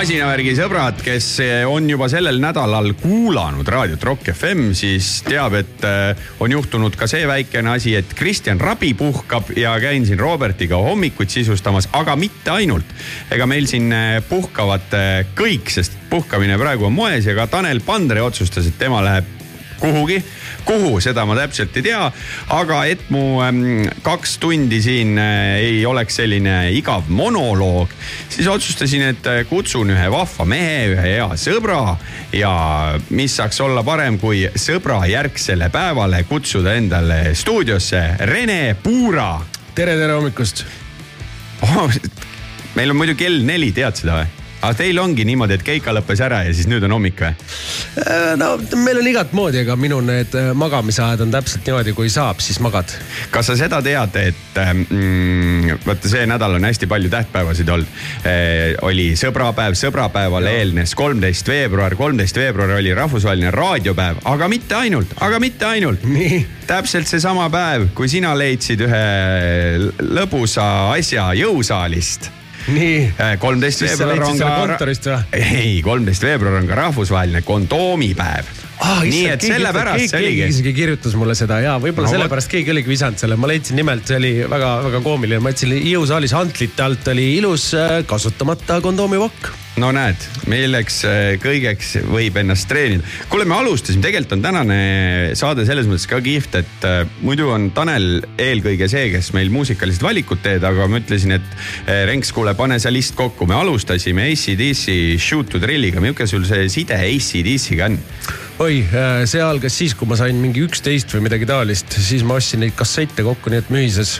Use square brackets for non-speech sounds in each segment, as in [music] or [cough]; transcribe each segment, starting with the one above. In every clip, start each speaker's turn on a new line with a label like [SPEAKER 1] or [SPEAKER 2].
[SPEAKER 1] masinavärgi sõbrad, kes on juba sellel nädalal kuulanud raadiot Rock FM, siis teab, et äh, on juhtunud ka see väikene asi, et Kristjan Rabi puhkab ja käin siin Robertiga hommikuid sisustamas, aga mitte ainult. ega meil siin äh, puhkavad äh, kõik, sest puhkamine praegu on moes ja ka Tanel Pandre otsustas, et tema läheb kuhugi kuhu, seda ma täpselt ei tea. aga et mu ähm, kaks tundi siin äh, ei oleks selline igav monoloog, siis otsustasin, et äh, kutsun ühe vahva mehe, ühe hea sõbra ja mis saaks olla parem, kui sõbra järgsele päevale kutsuda endale stuudiosse Rene Puura.
[SPEAKER 2] tere, tere hommikust
[SPEAKER 1] oh,. meil on muidu kell neli, tead seda või? Aga teil ongi niimoodi, et keika lõppes ära ja siis nüüd on hommik või?
[SPEAKER 2] Äh, no meil on igat moodi, aga minu need äh, magamisajad on täpselt niimoodi, kui saab, siis magad.
[SPEAKER 1] kas sa seda tead, et mm, vaata, see nädal on hästi palju tähtpäevasid olnud eh,. oli sõbrapäev, sõbrapäevale eelnes kolmteist veebruar, kolmteist veebruar oli rahvusvaheline raadiopäev, aga mitte ainult, aga mitte ainult. täpselt seesama päev, kui sina leidsid ühe lõbusa asja jõusaalist
[SPEAKER 2] nii.
[SPEAKER 1] Äh, kolmteist veebruar on ka.
[SPEAKER 2] kontorist või?
[SPEAKER 1] ei, kolmteist veebruar on ka rahvusvaheline kondoomipäev
[SPEAKER 2] ah,. nii et sellepärast see oligi. keegi isegi kirjutas mulle seda ja võib-olla no, sellepärast keegi oligi visanud selle, ma leidsin nimelt, see oli väga-väga koomiline, ma jätsin jõusaalis hantlite alt oli ilus äh, kasutamata kondoomipakk
[SPEAKER 1] no näed, milleks äh, kõigeks võib ennast treenida. kuule, me alustasime, tegelikult on tänane saade selles mõttes ka kihvt, et äh, muidu on Tanel eelkõige see, kes meil muusikalised valikud teeb, aga ma ütlesin, et äh, Renks, kuule, pane see list kokku, me alustasime ACDC Shoot to Drilliga, milline sul see side ACDC-ga on?
[SPEAKER 2] oi, see algas siis, kui ma sain mingi üksteist või midagi taolist, siis ma ostsin neid kassette kokku, nii et mühises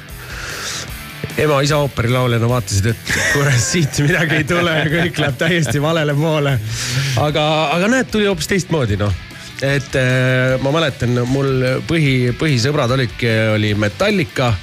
[SPEAKER 2] ema-isa ooperilauljana vaatasid, et kurat siit midagi ei tule ja kõik läheb täiesti valele poole. aga, aga näed, tuli hoopis teistmoodi noh et äh, ma mäletan, mul põhi, põhisõbrad olidki, oli Metallica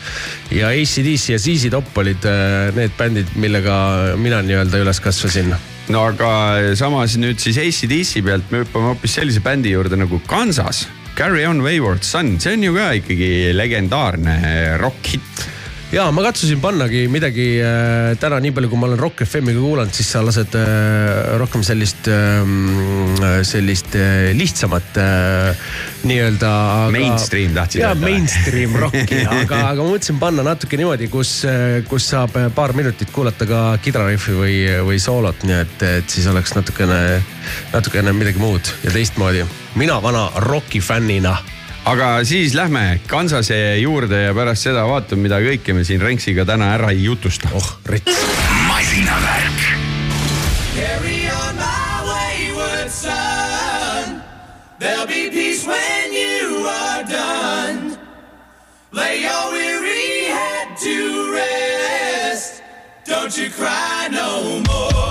[SPEAKER 2] ja ACDC ja ZZ Top olid äh, need bändid, millega mina nii-öelda üles kasvasin
[SPEAKER 1] no aga samas nüüd siis ACDC pealt me hüppame hoopis sellise bändi juurde nagu Kansas. Carry on Wayward Son, see on ju ka ikkagi legendaarne rokkhitt
[SPEAKER 2] ja ma katsusin pannagi midagi äh, täna, nii palju kui ma olen Rock FM-iga kuulanud, siis sa lased äh, rohkem sellist äh,, sellist äh, lihtsamat äh, nii-öelda.
[SPEAKER 1] Mainstream tahtsid
[SPEAKER 2] öelda. mainstream rocki, [laughs] aga, aga ma mõtlesin panna natuke niimoodi, kus, äh, kus saab paar minutit kuulata ka kidrariffi või, või soolot, nii et, et siis oleks natukene, natukene midagi muud ja teistmoodi. mina vana roki fännina
[SPEAKER 1] aga siis lähme Kansase juurde ja pärast seda vaatame, mida kõike me siin Renksiga täna ära ei jutusta.
[SPEAKER 2] oh, rits.
[SPEAKER 3] masinavärk.
[SPEAKER 4] Carry on my wayward son. There'll be peace when you are done. Lay your weary head to rest. Don't you cry no more.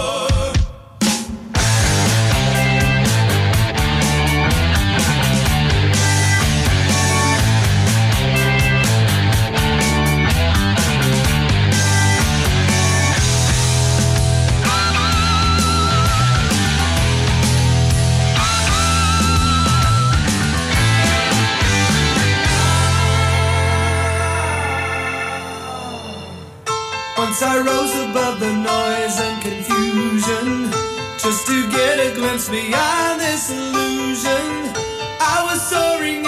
[SPEAKER 4] Once I rose above the noise and confusion just to get a glimpse beyond this illusion. I was soaring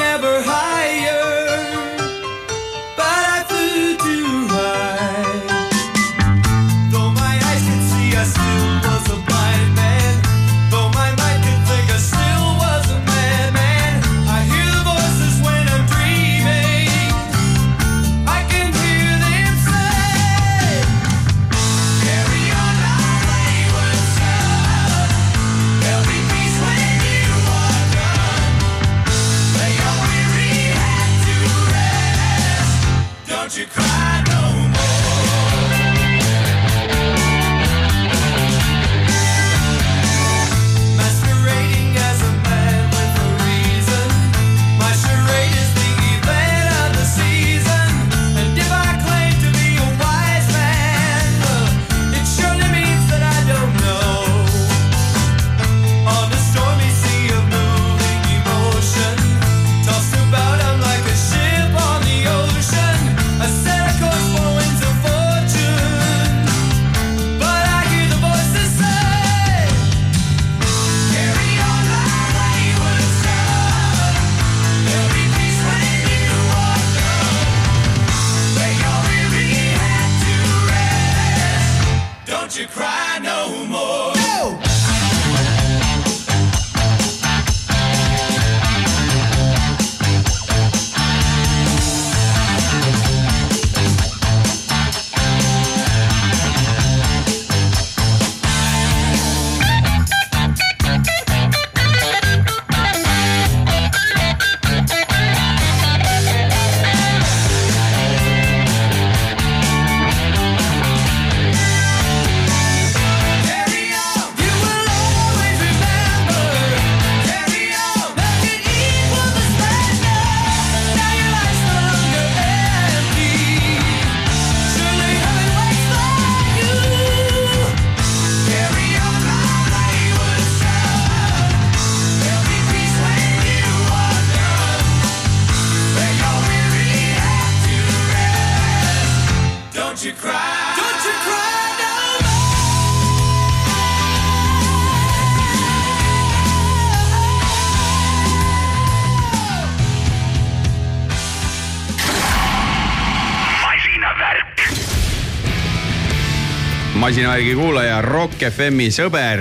[SPEAKER 1] masinavärgi kuulaja, Rock FM-i sõber.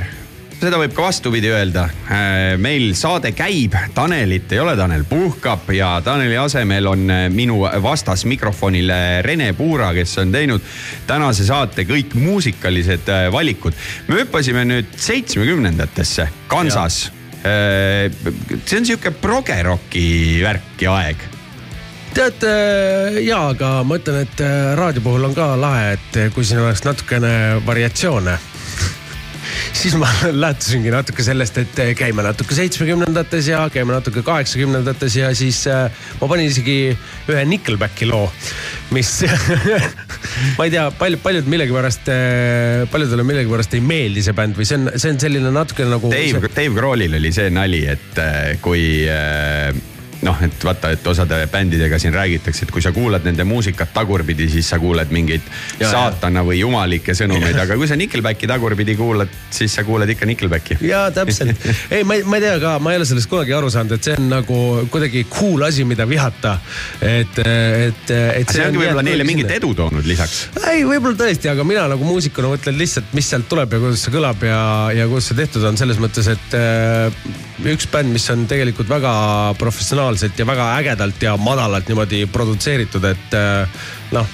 [SPEAKER 1] seda võib ka vastupidi öelda. meil saade käib, Tanelit ei ole, Tanel puhkab ja Taneli asemel on äh, minu vastas mikrofonile Rene Puura, kes on teinud tänase saate kõik muusikalised äh, valikud. me hüppasime nüüd seitsmekümnendatesse, Kansas. see on sihuke progeroki värk ja aeg
[SPEAKER 2] tead äh, jaa, aga ma ütlen, et äh, raadio puhul on ka lahe, et äh, kui siin oleks natukene variatsioone, [laughs] siis ma [laughs] lähtusingi natuke sellest, et käime natuke seitsmekümnendates ja käime natuke kaheksakümnendates ja siis ma panin isegi ühe Nickelbacki loo, mis [laughs] ma ei tea, paljud, paljud millegipärast, paljudele millegipärast ei meeldi see bänd või see on, see on selline natukene nagu.
[SPEAKER 1] Dave, Dave Grohlil oli see nali, et kui äh, noh, et vaata, et osade bändidega siin räägitakse, et kui sa kuulad nende muusikat tagurpidi, siis sa kuuled mingeid
[SPEAKER 2] Ja, ja.
[SPEAKER 1] saatana või jumalikke sõnumeid, aga kui sa Nickelbacki tagurpidi kuulad, siis sa kuuled ikka Nickelbacki.
[SPEAKER 2] jaa, täpselt. [laughs] ei, ma ei, ma ei tea ka, ma ei ole sellest kunagi aru saanud, et see on nagu kuidagi cool asi, mida vihata. et, et, et.
[SPEAKER 1] see ongi võib-olla neile mingit edu toonud lisaks.
[SPEAKER 2] ei, võib-olla tõesti, aga mina nagu muusikuna mõtlen lihtsalt, mis sealt tuleb ja kuidas see kõlab ja, ja kuidas see tehtud on selles mõttes, et äh, üks bänd, mis on tegelikult väga professionaalselt ja väga ägedalt ja madalalt niimoodi produtseeritud, et äh, noh,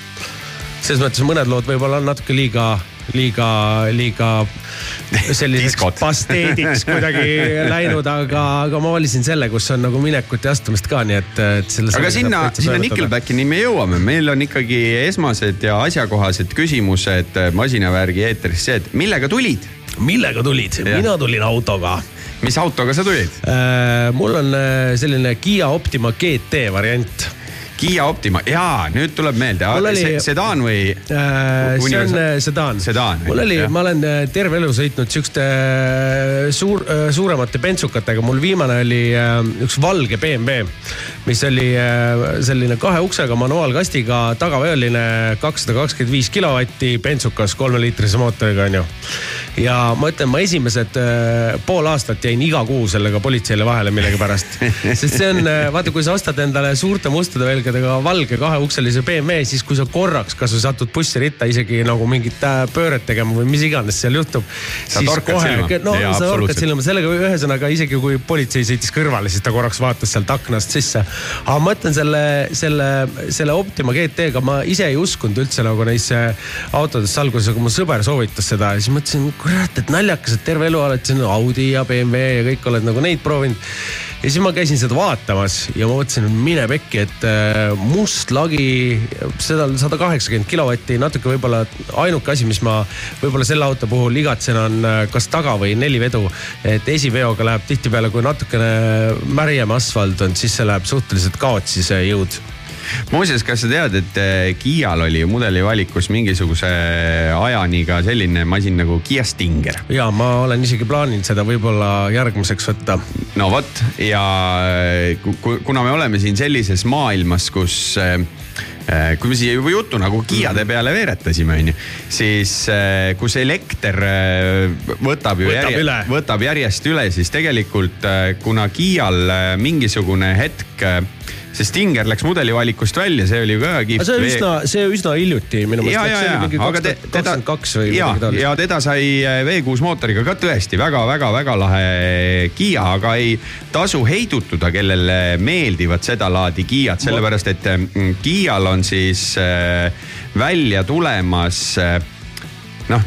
[SPEAKER 2] selles mõttes mõned lood võib-olla on natuke liiga, liiga, liiga [laughs] selliseks pasteediks kuidagi läinud, aga, aga ma valisin selle, kus on nagu minekut ja astumist ka, nii et, et selle.
[SPEAKER 1] aga sinna, sinna. Nickelbackini me jõuame, meil on ikkagi esmased ja asjakohased küsimused masinavärgi eetris see, et millega tulid,
[SPEAKER 2] millega tulid? Mina tulin autoga
[SPEAKER 1] mis autoga sa tulid?
[SPEAKER 2] Äh, mul on äh, selline Kiia Optima GT variant.
[SPEAKER 1] Kiia Optima, jaa, nüüd tuleb meelde
[SPEAKER 2] oli-
[SPEAKER 1] sedaan või?
[SPEAKER 2] see on äh, sedaan.
[SPEAKER 1] Sedaan,
[SPEAKER 2] mul oli ma olen äh, terve elu sõitnud siukeste äh, suur, suuremate bentsukatega, mul viimane oli äh, üks valge BMW, mis oli äh, selline kahe uksega manuaalkastiga, tagaveoline, kakssada kakskümmend viis kilovatti, bentsukas kolmeliitrise mootoriga onju. Ja ma ütlen, ma esimesed äh, pool aastat jäin iga kuu sellega politseile vahele millegipärast, [laughs] sest see on, vaata, kui sa ostad endale suurte mustade velgedega valge kaheukselise BMW, siis kui sa korraks kasvõi satud bussiritta isegi nagu mingit äh, pööret tegema või mis iganes seal juhtub.
[SPEAKER 1] Sa torkad silma.
[SPEAKER 2] no
[SPEAKER 1] Jaa,
[SPEAKER 2] sa torkad silma, sellega ühesõnaga isegi kui politsei sõitis kõrvale, siis ta korraks vaatas sealt aknast sisse. aga ma ütlen selle, selle, selle Optima GT-ga ma ise ei uskunud üldse nagu neisse autodesse alguses, aga mu sõber soovitas seda ja siis mõtlesin, kurat, et naljakas, et terve elu oled siin Audi ja BMW ja kõik oled nagu neid proovinud ja siis ma käisin seda vaatamas ja ma mõtlesin, et mine pekki, et äh, must lagi, seda sada kaheksakümmend kilovatti, natuke võib-olla ainuke asi, mis ma võib-olla selle auto puhul igatsen, on äh, kas taga või nelivedu. et esiveoga läheb tihtipeale, kui natukene märjem asfalt on, siis see läheb suhteliselt kaotsi, see jõud
[SPEAKER 1] muuseas, kas sa tead, et eh, Kiial oli ju mudeli valikus mingisuguse ajani ka selline masin nagu Kiia Stinger?
[SPEAKER 2] ja ma olen isegi plaaninud seda võib-olla järgmiseks võtta.
[SPEAKER 1] no vot ja ku- kuna me oleme siin sellises maailmas, kus kui me siia juba jutu nagu Kiiade peale veeretasime, onju, siis kus elekter võtab ju
[SPEAKER 2] Võtab üle.
[SPEAKER 1] võtab järjest üle, siis tegelikult kuna Kiial mingisugune hetk see Stinger läks mudelivalikust välja, see oli ka kihvt.
[SPEAKER 2] see on üsna, see üsna hiljuti minu meelest.
[SPEAKER 1] aga te- teda,
[SPEAKER 2] kakskümmend kaks või
[SPEAKER 1] ja
[SPEAKER 2] midagi, taolist.
[SPEAKER 1] ja teda sai äh, V6 mootoriga ka tõesti väga-väga-väga lahe Kiia, aga ei tasu heidutuda, kellele meeldivad sedalaadi Kiiad, sellepärast et mm, Kiial on siis äh, välja tulemas äh, noh,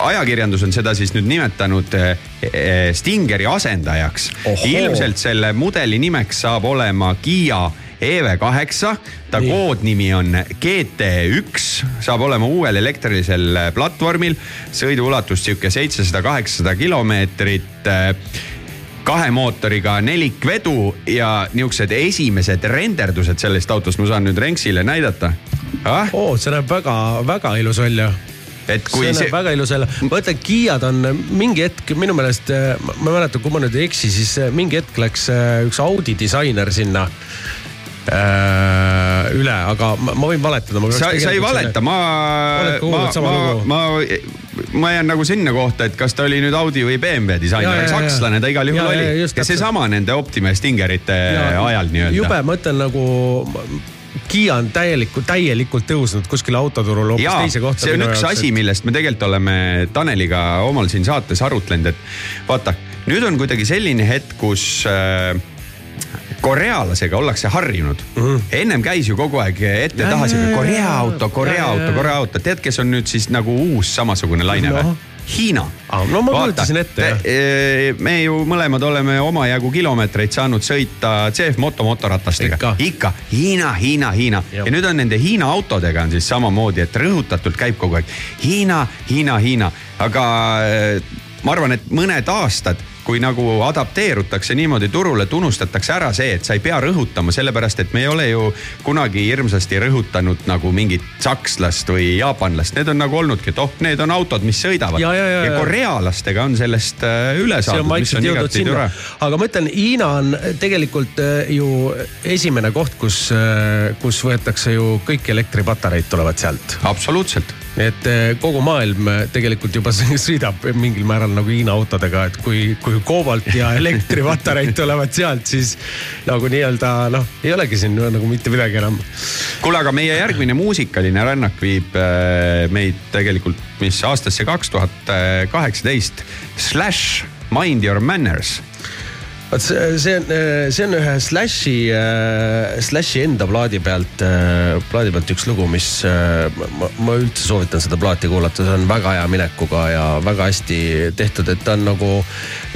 [SPEAKER 1] ajakirjandus on seda siis nüüd nimetanud äh, äh, Stingeri asendajaks. Ilmselt selle mudeli nimeks saab olema Kiia EV8, ta
[SPEAKER 2] Nii.
[SPEAKER 1] koodnimi on GT1, saab olema uuel elektrilisel äh, platvormil, sõiduulatus sihuke seitsesada, kaheksasada kilomeetrit kahe mootoriga nelikvedu ja niisugused esimesed renderdused sellest autost ma saan nüüd Renksile näidata ah?.
[SPEAKER 2] oo, see näeb väga-väga ilus välja.
[SPEAKER 1] Et kui
[SPEAKER 2] see näeb
[SPEAKER 1] see,
[SPEAKER 2] väga ilus välja, ma ütlen, Kiiad on mingi hetk minu meelest, ma ma ei mäleta, kui ma nüüd ei eksi, siis äh, mingi hetk läks äh, üks Audi disainer sinna äh, üle, aga ma, ma võin valetada.
[SPEAKER 1] sa, sa ei valeta, ma ma, ma ma, ma jään nagu sinna kohta, et kas ta oli nüüd Audi või BMW
[SPEAKER 2] Ja,
[SPEAKER 1] disainer,
[SPEAKER 2] ja, ja.
[SPEAKER 1] sakslane ta igal juhul
[SPEAKER 2] Ja, ja,
[SPEAKER 1] oli ja seesama nende Optima Stingerite ajal
[SPEAKER 2] jube,
[SPEAKER 1] nii-öelda.
[SPEAKER 2] ma ütlen nagu Kiia on täielikult, täielikult tõusnud kuskil autoturul hoopis teise kohta.
[SPEAKER 1] see on üks asi, millest me tegelikult oleme Taneliga omal siin saates arutlenud, et vaata, nüüd on kuidagi selline hetk, kus äh, korealasega ollakse harjunud mm. -hmm. ennem käis ju kogu aeg ette-taha sihuke Korea auto, Korea auto. Korea auto, tead, kes on nüüd siis nagu uus samasugune laine või
[SPEAKER 2] Noh.?
[SPEAKER 1] Hiina
[SPEAKER 2] Aa, no ma kujutasin ette, jah.
[SPEAKER 1] jah. me ju mõlemad oleme omajagu kilomeetreid saanud sõita CF Moto motoratastega.
[SPEAKER 2] Ikka.
[SPEAKER 1] ikka Hiina, Hiina, Hiina
[SPEAKER 2] Jah.
[SPEAKER 1] ja nüüd on nende Hiina autodega on siis samamoodi, et rõhutatult käib kogu aeg Hiina, Hiina, Hiina, aga äh, ma arvan, et mõned aastad, kui nagu adapteerutakse niimoodi turule, et unustatakse ära see, et sa ei pea rõhutama, sellepärast et me ei ole ju kunagi hirmsasti rõhutanud nagu mingit sakslast või jaapanlast, need on nagu olnudki, et oh, need on autod, mis sõidavad.
[SPEAKER 2] Ja, ja, ja,
[SPEAKER 1] ja korealastega on sellest äh, üle saadud, mis on igati tore.,
[SPEAKER 2] aga ma ütlen, Hiina on tegelikult äh, ju esimene koht, kus, kus võetakse ju kõik elektripatareid tulevad sealt.
[SPEAKER 1] absoluutselt
[SPEAKER 2] et äh, kogu maailm äh, tegelikult juba [laughs] sõidab mingil määral nagu Hiina autodega, et kui, kui koobalt ja [laughs] elektripatareid tulevad sealt, siis nagu nii-öelda noh, ei olegi siin nagu mitte midagi enam.
[SPEAKER 1] kuule, aga meie järgmine muusikaline rännak viib äh, meid tegelikult, mis aastasse kaks tuhat kaheksateist. Slash Mind Your Manners.
[SPEAKER 2] Vot see, see on, see on ühe Slashi, Slashi enda plaadi pealt, plaadi pealt üks lugu, mis ma, ma üldse soovitan seda plaati kuulata, see on väga hea minekuga ja väga hästi tehtud, et ta on nagu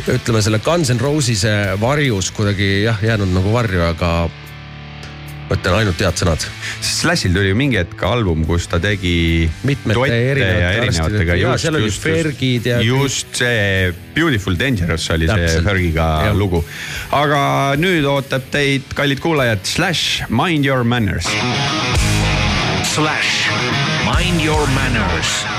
[SPEAKER 2] ütleme selle Guns N Roses'e varjus kuidagi jah, jäänud nagu varju, aga ma ütlen ainult head sõnad.
[SPEAKER 1] Slashil tuli ju mingi hetk album, kus ta tegi
[SPEAKER 2] Mitmete erinevate
[SPEAKER 1] ja
[SPEAKER 2] arstidega. Jaa, seal oli Fergid ja-
[SPEAKER 1] just see Beautiful Dangerous oli see
[SPEAKER 2] Täpselt.
[SPEAKER 1] Fergiga
[SPEAKER 2] Jah.
[SPEAKER 1] lugu. aga nüüd ootab teid, kallid kuulajad, Slash Mind Your Manners.
[SPEAKER 3] Slash Mind Your Manners.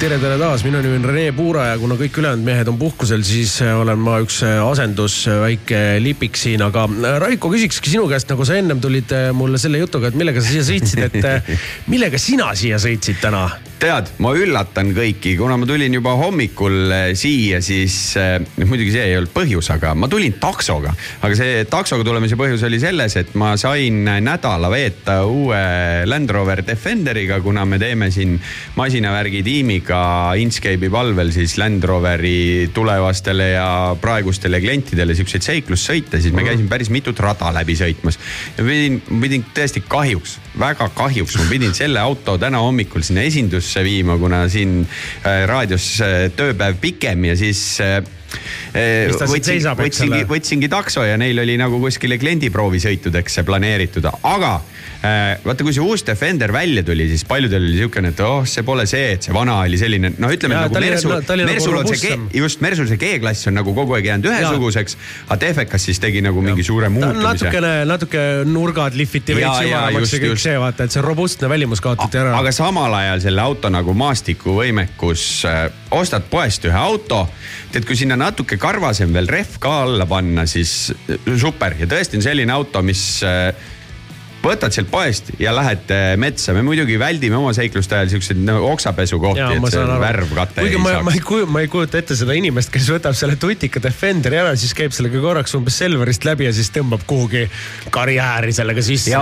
[SPEAKER 2] tere, tere taas, minu nimi on Rene Puura ja kuna kõik ülejäänud mehed on puhkusel, siis äh, olen ma üks äh, asendus, väike lipik siin, aga äh, Raiko küsikski sinu käest, nagu sa ennem tulid äh, mulle selle jutuga, et millega sa siia sõitsid, et äh, [laughs] millega sina siia sõitsid täna?
[SPEAKER 1] tead, ma üllatan kõiki, kuna ma tulin juba hommikul eh, siia, siis eh, muidugi see ei olnud põhjus, aga ma tulin taksoga. aga see taksoga tulemise põhjus oli selles, et ma sain nädala veeta uue Land Rover Defenderiga, kuna me teeme siin masinavärgi tiimiga Inscape'i palvel siis Land Roveri tulevastele ja praegustele klientidele siukseid seiklussõite, siis me käisime päris mitut rada läbi sõitmas. ja pidin, pidin tõesti kahjuks, väga kahjuks, ma pidin selle auto täna hommikul sinna esindusse viima, kuna siin äh, raadios äh, tööpäev pikem ja siis võtsingi
[SPEAKER 2] ole?,
[SPEAKER 1] võtsingi takso ja neil oli nagu kuskile kliendiproovisõitudeks see planeeritud, aga äh, vaata, kui see uus Defender välja tuli, siis paljudel oli siukene, et oh, see pole see, et see vana oli selline, no ütleme
[SPEAKER 2] Jaa,
[SPEAKER 1] nagu
[SPEAKER 2] oli-
[SPEAKER 1] Mersul
[SPEAKER 2] oli, nagu
[SPEAKER 1] Mersul on see. G, just Mersul see G-klass on nagu kogu aeg jäänud ühesuguseks, aga Defecas siis tegi nagu mingi suure
[SPEAKER 2] ta on
[SPEAKER 1] muutumise
[SPEAKER 2] natukene, natuke nurgad lihviti veits
[SPEAKER 1] just,
[SPEAKER 2] ja kõik
[SPEAKER 1] just.
[SPEAKER 2] see, vaata, et see robustne välimus kaotati ära.
[SPEAKER 1] aga samal ajal selle auto nagu maastikuvõimekus äh,, ostad poest ühe auto, tead, kui sinna natuke karvasem veel rehv ka alla panna, siis äh, super. Ja tõesti on selline auto, mis äh, võtad sealt poest ja lähed äh, metsa, me muidugi väldime oma seikluste ajal siukseid no, oksapesukohti, et see värv katte
[SPEAKER 2] kuigi
[SPEAKER 1] ei
[SPEAKER 2] ma, ma ei
[SPEAKER 1] saaks.
[SPEAKER 2] kuju-, ma ei kujuta ette seda inimest, kes võtab selle tutika Defenderi ära, siis käib sellega korraks umbes Selverist läbi ja siis tõmbab kuhugi karjääri sellega sisse.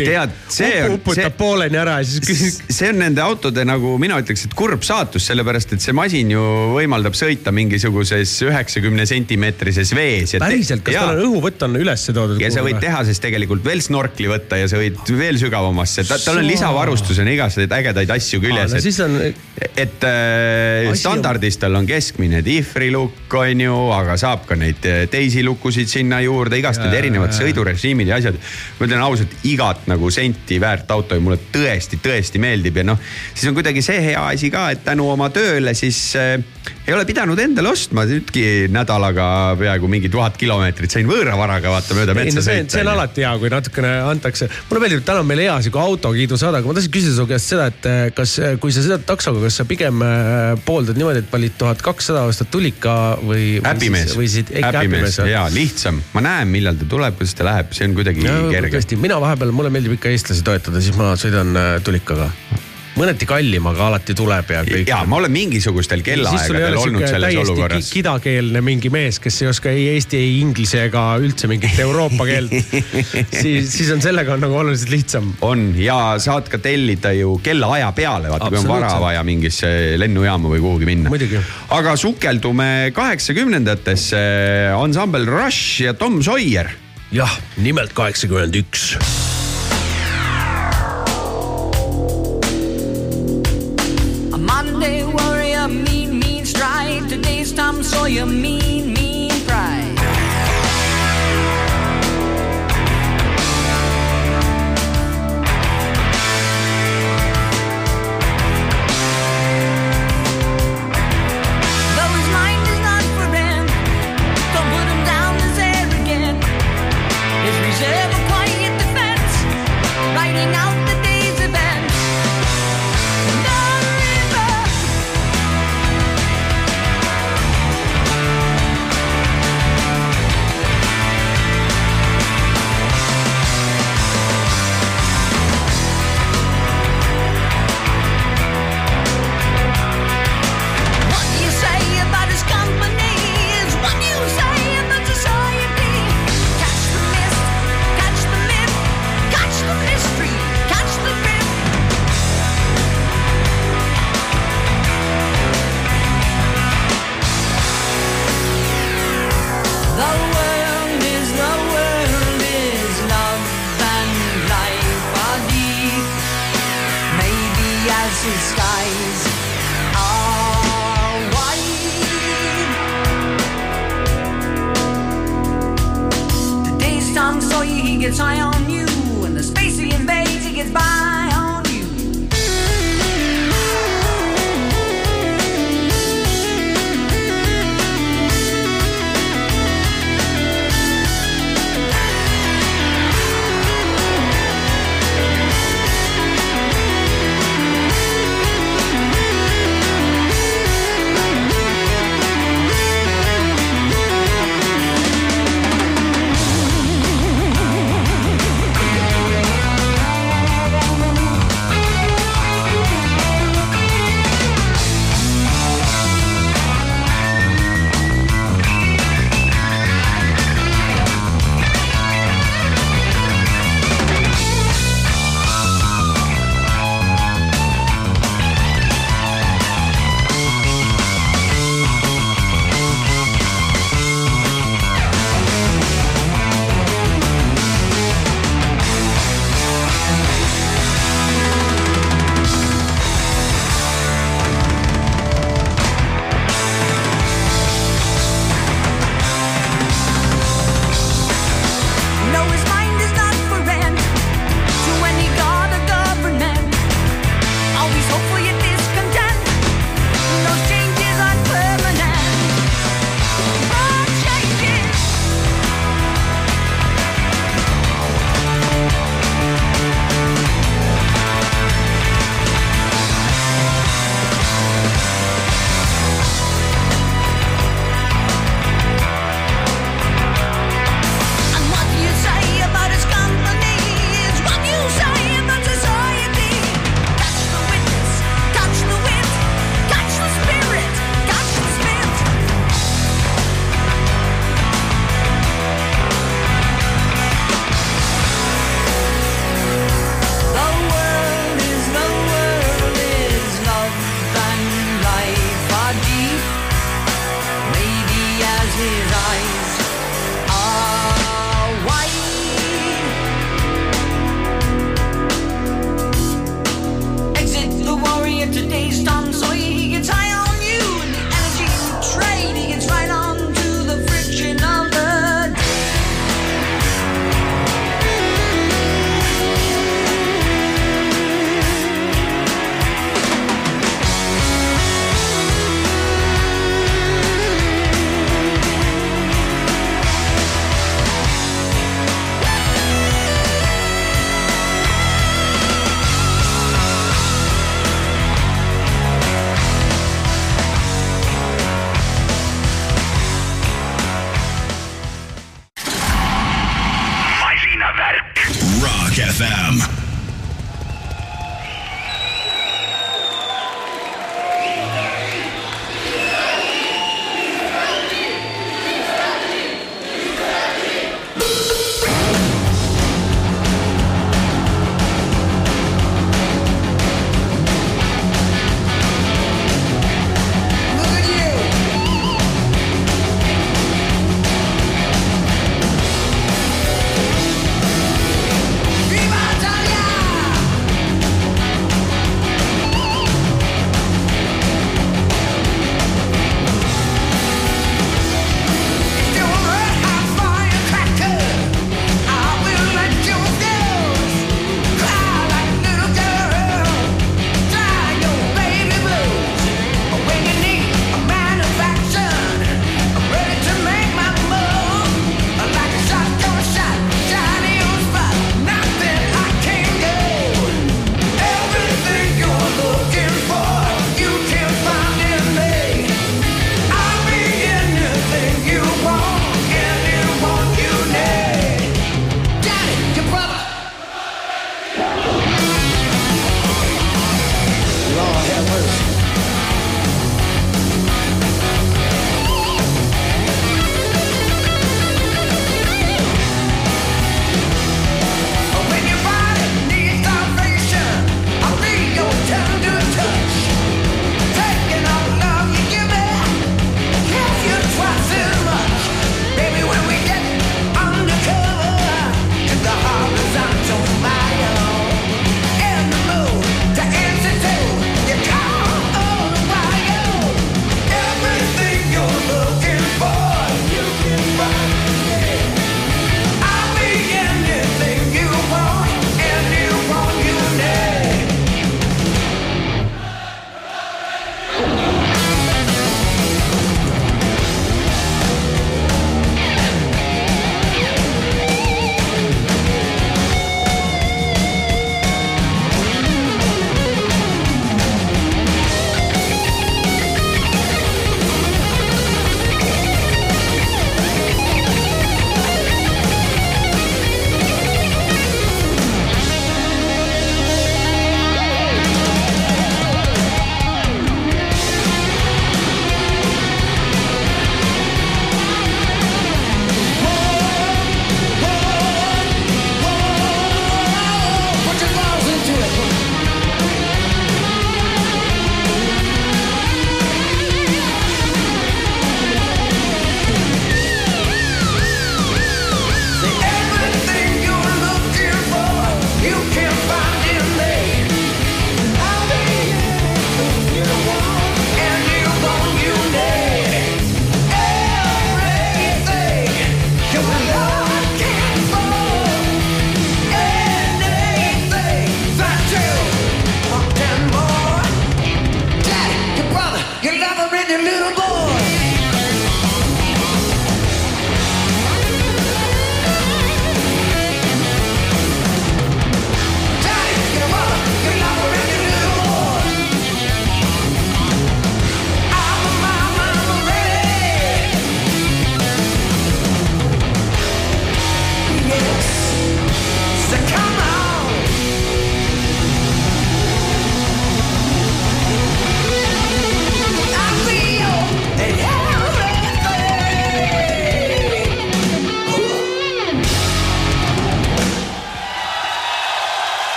[SPEAKER 1] Tead, see on-
[SPEAKER 2] uputab pooleni ära ja siis küsib.
[SPEAKER 1] see on nende autode nagu mina ütleks, et kurb saatus, sellepärast et see masin ju võimaldab sõita mingisuguses üheksakümne sentimeetrises vees.
[SPEAKER 2] päriselt, kas tal on õhuvõtt on üles toodud?
[SPEAKER 1] ja sa võid tehases tegelikult veel snorkli võtta ja sa võid veel sügavamasse, tal on lisavarustusena igasuguseid ägedaid asju küljes
[SPEAKER 2] no
[SPEAKER 1] et,
[SPEAKER 2] on,
[SPEAKER 1] et äh,
[SPEAKER 2] on-
[SPEAKER 1] standardis tal on keskmine dihvrilukk on ju, aga saab ka neid äh, teisi lukusid sinna juurde, igast need erinevad sõidurežiimid ja asjad. ma ütlen ausalt, igat nagu senti väärt auto ja mulle tõesti, tõesti meeldib ja noh, siis on kuidagi see hea asi ka, et tänu oma tööle siis äh, ei ole pidanud endale ostma, nüüdki nädalaga peaaegu mingi tuhat kilomeetrit sain võõravaraga vaata mööda metsa
[SPEAKER 2] no see,
[SPEAKER 1] sõita.
[SPEAKER 2] see on alati hea, kui natukene antakse, mulle meeldib, täna on meil hea sihuke autokiidusaade, aga ma tahtsin küsida su käest seda, et eh, kas, kui sa sõidad taksoga, kas sa pigem eh, pooldad niimoodi, et valid tuhat kakssada, ostad tulika või?
[SPEAKER 1] äpimees, äpimees ja lihtsam, ma näen, millal ta tuleb, kuidas ta läheb, see on kuidagi kerge.
[SPEAKER 2] tõesti, mina vahepeal, mulle meeldib ikka eestlasi toetada, siis ma sõidan eh, tulikaga. Mõneti kallim, aga alati tuleb ja kõik.
[SPEAKER 1] ja ma olen mingisugustel kellaaegadel olnud selles olukorras.
[SPEAKER 2] kidakeelne mingi mees, kes ei oska ei eesti, ei inglise ega üldse mingit Euroopa keelt [laughs] siis, siis on sellega on nagu oluliselt lihtsam.
[SPEAKER 1] on ja saad ka tellida ju kellaaja peale, vaata kui on vara vaja mingisse lennujaama või kuhugi minna
[SPEAKER 2] Muidugi..
[SPEAKER 1] aga sukeldume kaheksakümnendatesse, ansambel Rush ja Tom Sawyer
[SPEAKER 2] jah, nimelt kaheksakümmend üks
[SPEAKER 5] Tom Sawyer, mean, mean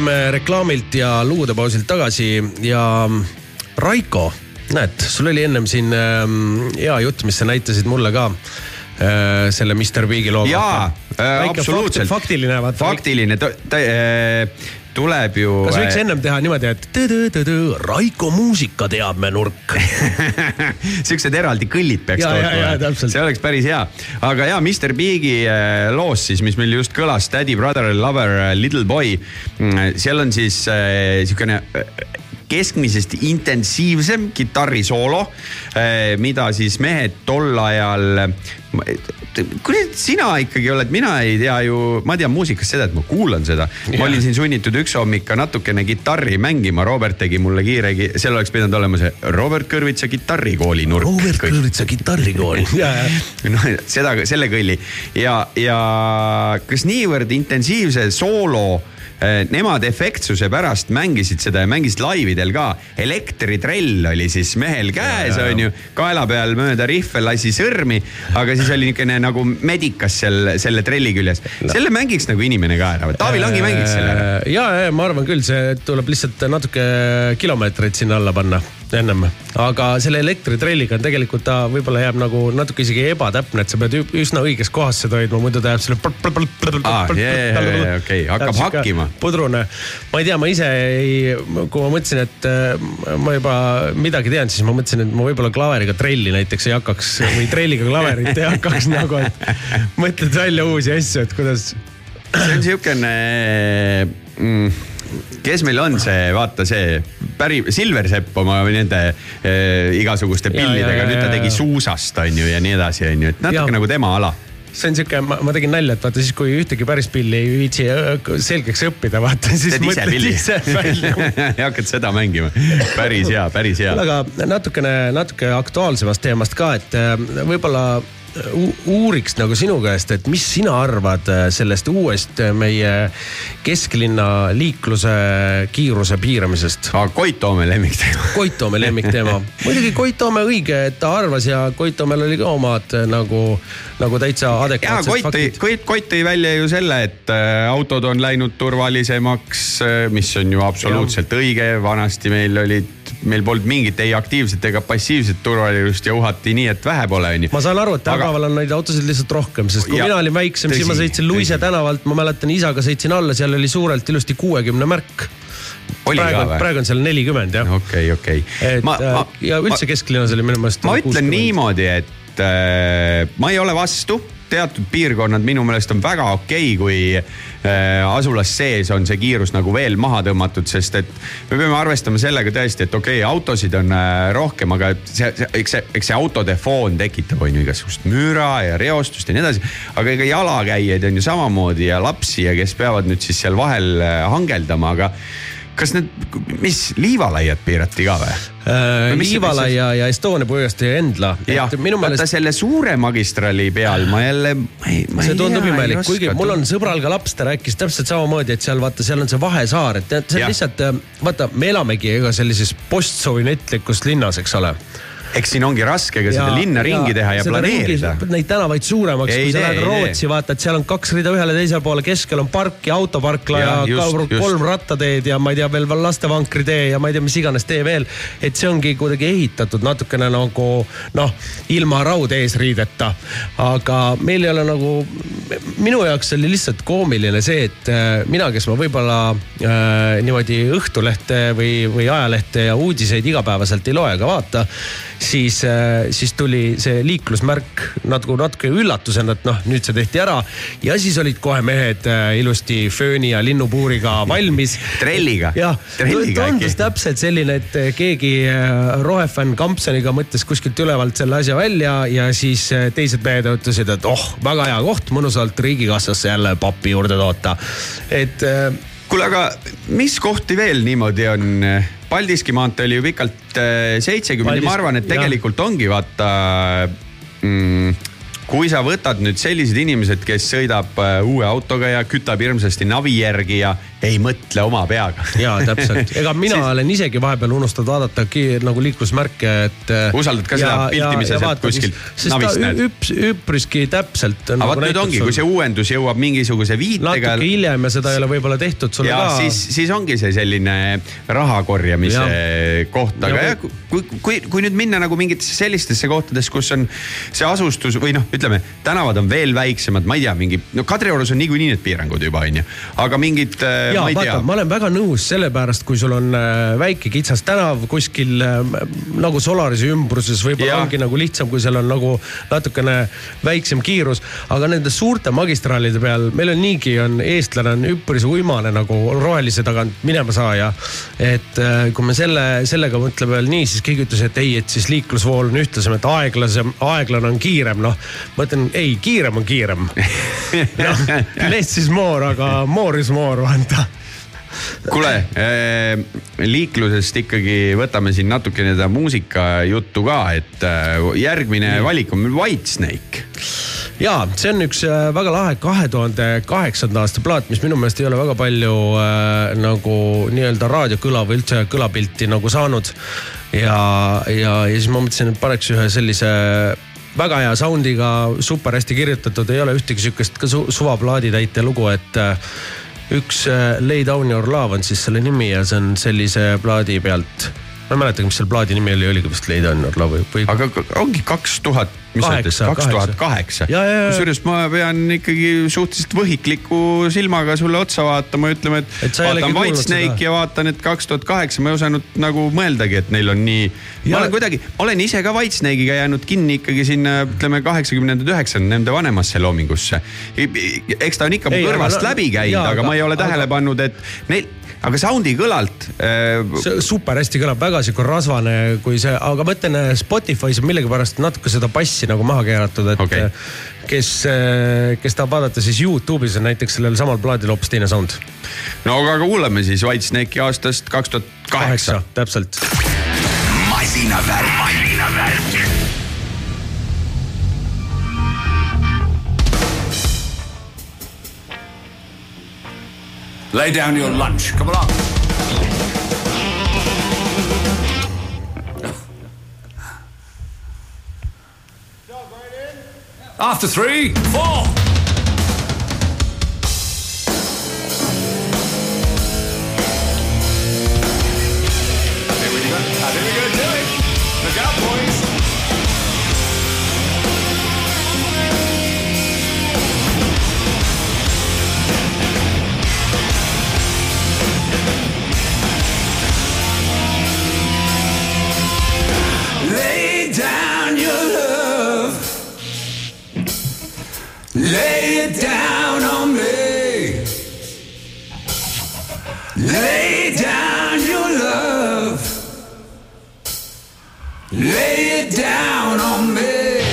[SPEAKER 2] oleme reklaamilt ja luudepausilt tagasi ja Raiko, näed, sul oli ennem siin ähm, hea jutt, mis sa näitasid mulle ka äh, selle Mr Bigi loo
[SPEAKER 1] jaa,
[SPEAKER 2] Väike
[SPEAKER 1] absoluutselt.
[SPEAKER 2] fakt- faktiline, vaata.
[SPEAKER 1] faktiline, tuleb ju.
[SPEAKER 2] kas võiks ennem teha niimoodi, et tõ-tõ-tõ-tõ, Raiko muusikateabme nurk. [laughs]
[SPEAKER 1] siuksed eraldi kõllid peaks
[SPEAKER 2] täpselt.
[SPEAKER 1] see oleks päris hea. aga ja Mr Bigi äh, loos siis, mis meil just kõlas, Daddy Brother Lover äh, Little Boy. seal on siis äh, siukene äh, keskmisest intensiivsem kitarrisoolo, mida siis mehed tol ajal. Kuidas sina ikkagi oled, mina ei tea ju, ma tean muusikast seda, et ma kuulan seda. ma olin siin sunnitud üks hommik ka natukene kitarri mängima, Robert tegi mulle kiire, seal oleks pidanud olema see Robert Kõrvitsa kitarrikooli nurk.
[SPEAKER 2] Robert Kõrvitsa kitarrikool. [laughs]
[SPEAKER 1] noh, seda, selle kõlli ja, ja kas niivõrd intensiivse soolo Nemad efektsuse pärast mängisid seda ja mängisid laividel ka. elektritrell oli siis mehel käes, onju, kaela peal mööda rihve lasi sõrmi, aga siis oli niisugune nagu medikas seal selle trelli küljes. selle mängiks nagu inimene ka ära, Taavi Langi mängiks selle ära.
[SPEAKER 2] ja, ja ma arvan küll, see tuleb lihtsalt natuke kilomeetreid sinna alla panna ennem, aga selle elektritrelliga on tegelikult ta võib-olla jääb nagu natuke isegi ebatäpne, et sa pead üsna õiges kohas seda hoidma, muidu ta jääb selle.
[SPEAKER 1] Okei, hakkab hakkima.
[SPEAKER 2] pudrune, ma ei tea, ma ise ei, kui ma mõtlesin, et äh, ma juba midagi tean, siis ma mõtlesin, et ma võib-olla klaveriga trelli näiteks ei hakkaks või trelliga klaverit ei hakkaks [laughs] nagu, et mõtled välja uusi asju, et kuidas
[SPEAKER 1] see on siukene mm, kes meil on see, vaata see päri, Silversepp oma nende eh, igasuguste pillidega, nüüd ta tegi suusast on ju ja nii edasi, on ju, et natuke
[SPEAKER 2] Ja.
[SPEAKER 1] nagu tema ala.
[SPEAKER 2] see on siuke, ma tegin nalja, et vaata siis, kui ühtegi päris pilli ei viitsi äh, selgeks õppida, vaata siis
[SPEAKER 1] teed ise pilli [laughs] ja hakkad seda mängima, päris hea, päris hea.
[SPEAKER 2] aga natukene, natuke aktuaalsemast teemast ka, et äh, võib-olla uuriks nagu sinu käest, et mis sina arvad äh, sellest uuest äh, meie kesklinna liikluse kiiruse piiramisest?
[SPEAKER 1] aga Koit Toome lemmikteema.
[SPEAKER 2] Koit Toome lemmikteema. [laughs] muidugi Koit Toome õige, et ta arvas ja Koit Toomel oli ka omad äh, nagu, nagu täitsa
[SPEAKER 1] ja
[SPEAKER 2] adekvaatsed
[SPEAKER 1] Koit tõi, Koit, Koit tõi välja ju selle, et äh, autod on läinud turvalisemaks, mis on ju absoluutselt õige, vanasti meil olid, meil polnud mingit ei aktiivset ega passiivset turvalisust ja uhati nii, et vähe pole, onju.
[SPEAKER 2] ma saan aru, et
[SPEAKER 1] Aga-
[SPEAKER 2] tänapäeval on neid autosid lihtsalt rohkem, sest kui
[SPEAKER 1] Ja,
[SPEAKER 2] mina olin väiksem, siis ma sõitsin Luise tänavalt, ma mäletan isaga sõitsin alla, seal oli suurelt ilusti kuuekümne märk.
[SPEAKER 1] Oli ka
[SPEAKER 2] praegu
[SPEAKER 1] või?,
[SPEAKER 2] praegu on seal nelikümmend jah.
[SPEAKER 1] okei, okei.
[SPEAKER 2] et ma, ma, ja üldse kesklinnas oli minu meelest.
[SPEAKER 1] ma ütlen. niimoodi, et äh, ma ei ole vastu, teatud piirkonnad minu meelest on väga okei okay,, kui äh, asulas sees on see kiirus nagu veel maha tõmmatud, sest et me peame arvestama sellega tõesti, et okei okay,, autosid on äh, rohkem, aga see, see, eks see, eks see autode foon tekitab, on ju igasugust müra ja reostust ja nii edasi. aga ega jalakäijaid on ju samamoodi ja lapsi ja kes peavad nüüd siis seal vahel äh, hangeldama, aga kas need, mis liivalaiad piirati ka või?
[SPEAKER 2] äh,
[SPEAKER 1] mis see-
[SPEAKER 2] Liivala
[SPEAKER 1] mis see-
[SPEAKER 2] ja, Estonia puiestee ja Endla.
[SPEAKER 1] jah, vaata selle suure magistrali peal ma jälle, ma ei, ma
[SPEAKER 2] see
[SPEAKER 1] ei
[SPEAKER 2] tundub
[SPEAKER 1] tea,
[SPEAKER 2] imelik,
[SPEAKER 1] ei oska
[SPEAKER 2] kuigi mul on sõbral ka laps, ta rääkis täpselt samamoodi, et seal vaata, seal on see vahesaar, et see on lihtsalt, vaata, me elamegi ega sellises postsovjetlikus linnas, eks ole
[SPEAKER 1] eks siin ongi raske ka seda linna ringi teha ja planeerida.
[SPEAKER 2] Neid tänavaid suuremaks, kui sa lähed. Rootsi, vaata, et seal on kaks rida ühele teisele poole, keskel on park ja autoparkla ja, ja
[SPEAKER 1] just, just.
[SPEAKER 2] kolm rattateed ja ma ei tea veel lastevankri tee ja ma ei tea, mis iganes tee veel. et see ongi kuidagi ehitatud natukene nagu noh, ilma raudeesriideta. aga meil ei ole nagu, minu jaoks oli lihtsalt koomiline see, et äh, mina, kes ma võib-olla äh, niimoodi Õhtulehte või, või ajalehte ja uudiseid igapäevaselt ei loe ega vaata, siis äh,, siis tuli see liiklusmärk natuke, natuke üllatusena, et noh, nüüd see tehti ära ja siis olid kohe mehed äh, ilusti fööni ja linnupuuriga valmis. [laughs]
[SPEAKER 1] Trelliga.
[SPEAKER 2] jah, tundus täpselt selline, et äh, keegi rohefänn Kampsoniga mõtles kuskilt ülevalt selle asja välja ja siis teised mehed ütlesid, et oh, väga hea koht, mõnusalt riigikassasse jälle pappi juurde toota. et
[SPEAKER 1] kuule, aga mis kohti veel niimoodi on? Paldiski maantee oli ju pikalt äh, seitsekümmend ja ma arvan, et
[SPEAKER 2] jah.
[SPEAKER 1] tegelikult ongi vaata mm, kui sa võtad nüüd sellised inimesed, kes sõidab äh, uue autoga ja kütab hirmsasti navi järgi ja ei mõtle oma peaga.
[SPEAKER 2] ja täpselt, [laughs] ega mina siis... olen isegi vahepeal unustanud vaadata nagu liiklusmärke, et.
[SPEAKER 1] Usaldad ka seda pilti, mis sa sealt kuskilt navist näed?
[SPEAKER 2] üps, üpriski täpselt.
[SPEAKER 1] aga vot nüüd ongi, kui see uuendus jõuab mingisuguse viitega
[SPEAKER 2] natuke. hiljem ja seda ei ole võib-olla tehtud sulle
[SPEAKER 1] ja
[SPEAKER 2] ka.
[SPEAKER 1] siis, siis ongi see selline raha korjamise
[SPEAKER 2] Jah.
[SPEAKER 1] koht, aga
[SPEAKER 2] Ja
[SPEAKER 1] jah, kui, kui, kui nüüd minna nagu mingitesse sellistesse kohtadesse, kus on see asustus või noh, ütleme tänavad on veel väiksemad, ma ei tea, mingi no Kadriorus on niikuinii need piirangud juba onju, aga mingid,
[SPEAKER 2] ja
[SPEAKER 1] ma ei
[SPEAKER 2] vaata,
[SPEAKER 1] tea
[SPEAKER 2] ma olen väga nõus sellepärast, kui sul on äh, väike kitsas tänav kuskil äh, nagu Solarise ümbruses, võib-olla ongi nagu lihtsam, kui seal on nagu natukene väiksem kiirus. aga nende suurte magistraalide peal, meil on niigi on eestlane on üpris uimane nagu rohelise tagant minema saaja. et äh, kui me selle, sellega mõtleme veel nii, siis keegi ütles, et ei, et siis liiklusvool on ühtlasem, et aeglasem, aeglane on kiirem, noh. Ma ütlen ei, kiirem on kiirem. noh, less is more, aga more is more, vaata
[SPEAKER 1] kuule äh,, liiklusest ikkagi võtame siin natukene seda muusikajuttu ka, et äh, järgmine valik on meil Whitesnake.
[SPEAKER 2] ja see on üks äh, väga lahe kahe tuhande kaheksanda aasta plaat, mis minu meelest ei ole väga palju äh, nagu nii-öelda raadiokõla või üldse kõlapilti nagu saanud. ja, ja, ja siis ma mõtlesin, et paneks ühe sellise väga hea sound'iga, super hästi kirjutatud, ei ole ühtegi sihukest ka su suvaplaadi täite lugu, et äh, üks äh, Lay Down Your Love on siis selle nimi ja see on sellise plaadi pealt. ma ei mäletagi, mis selle plaadi nimi oli, oligi vist Lay Down Your Love või,
[SPEAKER 1] aga ongi kaks tuhat, kaks tuhat kaheksa. Kusjuures ma pean ikkagi suhteliselt võhikliku silmaga sulle otsa vaatama ja ütlema, et,
[SPEAKER 2] Et
[SPEAKER 1] vaatan
[SPEAKER 2] kuulnud
[SPEAKER 1] Whitesnake'i
[SPEAKER 2] seda.
[SPEAKER 1] ja vaatan, et kaks tuhat kaheksa, ma ei osanud nagu mõeldagi, et neil on nii. ma olen kuidagi, olen ise ka Whitesnake'iga jäänud kinni ikkagi sinna, ütleme kaheksakümnendad, üheksakümnendad, nende vanemasse loomingusse. eks ta on ikka mu kõrvast läbi käinud, aga ma ei ole tähele pannud, et neil, aga sound'i kõlalt äh,
[SPEAKER 2] super hästi kõlab, väga sihuke rasvane, kui see, aga ma ütlen, Spotify's on millegipärast natuke seda bassi nagu maha keeratud, et okay. kes, kes tahab vaadata, siis Youtube'is on näiteks sellel samal plaadil hoopis teine sound.
[SPEAKER 1] no aga kuulame siis Whitesnake'i aastast kaks tuhat kaheksa.
[SPEAKER 2] täpselt.
[SPEAKER 3] masinavärk,
[SPEAKER 6] Lay down your lunch. Come along. After three, four. Lay it down on me. Lay down your love. Lay it down on me.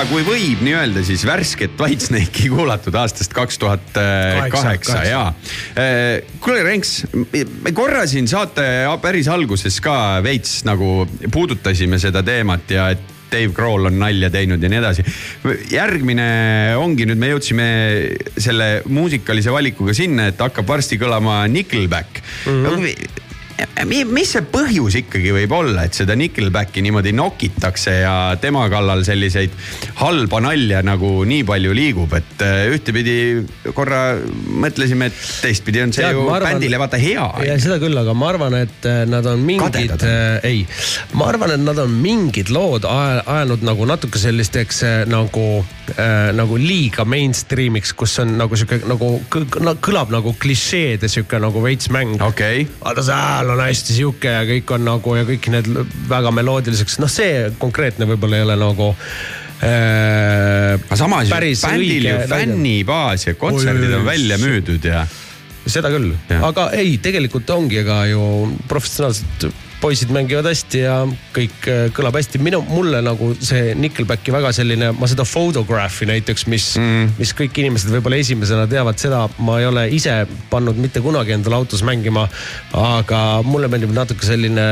[SPEAKER 1] tea, kui võib nii öelda, siis värsket Whitesnake'i kuulatud aastast kaks tuhat kaheksa
[SPEAKER 2] kaheksa.
[SPEAKER 1] ja. kuule, Renks, me korra siin saate päris alguses ka veits nagu puudutasime seda teemat ja et Dave Grohl on nalja teinud ja nii edasi. järgmine ongi nüüd, me jõudsime selle muusikalise valikuga sinna, et hakkab varsti kõlama Nickelback mm. -hmm mis see põhjus ikkagi võib olla, et seda Nickelbacki niimoodi nokitakse ja tema kallal selliseid halba nalja nagu nii palju liigub, et äh, ühtepidi korra mõtlesime, et teistpidi on see
[SPEAKER 2] Tead,
[SPEAKER 1] ju
[SPEAKER 2] arvan-
[SPEAKER 1] bändile vaata hea.
[SPEAKER 2] ja seda küll, aga ma arvan, et äh, nad on mingid
[SPEAKER 1] on.,
[SPEAKER 2] ei, ma arvan, et nad on mingid lood aja- ajanud nagu natuke sellisteks äh, nagu äh,, nagu liiga mainstream'iks, kus on nagu sihuke nagu kõlab nagu klišeede sihuke nagu veits mäng
[SPEAKER 1] okei okay.,
[SPEAKER 2] vaata see hääl on hästi sihuke ja kõik on nagu ja kõik need väga meloodiliseks, noh, see konkreetne võib-olla ei ole nagu äh,
[SPEAKER 1] aga samas ju bändil ju fännibaas ja kontserdid on välja müüdud ja.
[SPEAKER 2] seda küll, aga ei, tegelikult ongi, ega ju professionaalsed poisid mängivad hästi ja kõik äh, kõlab hästi. minu, mulle nagu see Nickelbacki väga selline, ma seda Photographi näiteks, mis mm., mis kõik inimesed võib-olla esimesena teavad, seda ma ei ole ise pannud mitte kunagi endale autos mängima. aga mulle meeldib natuke selline,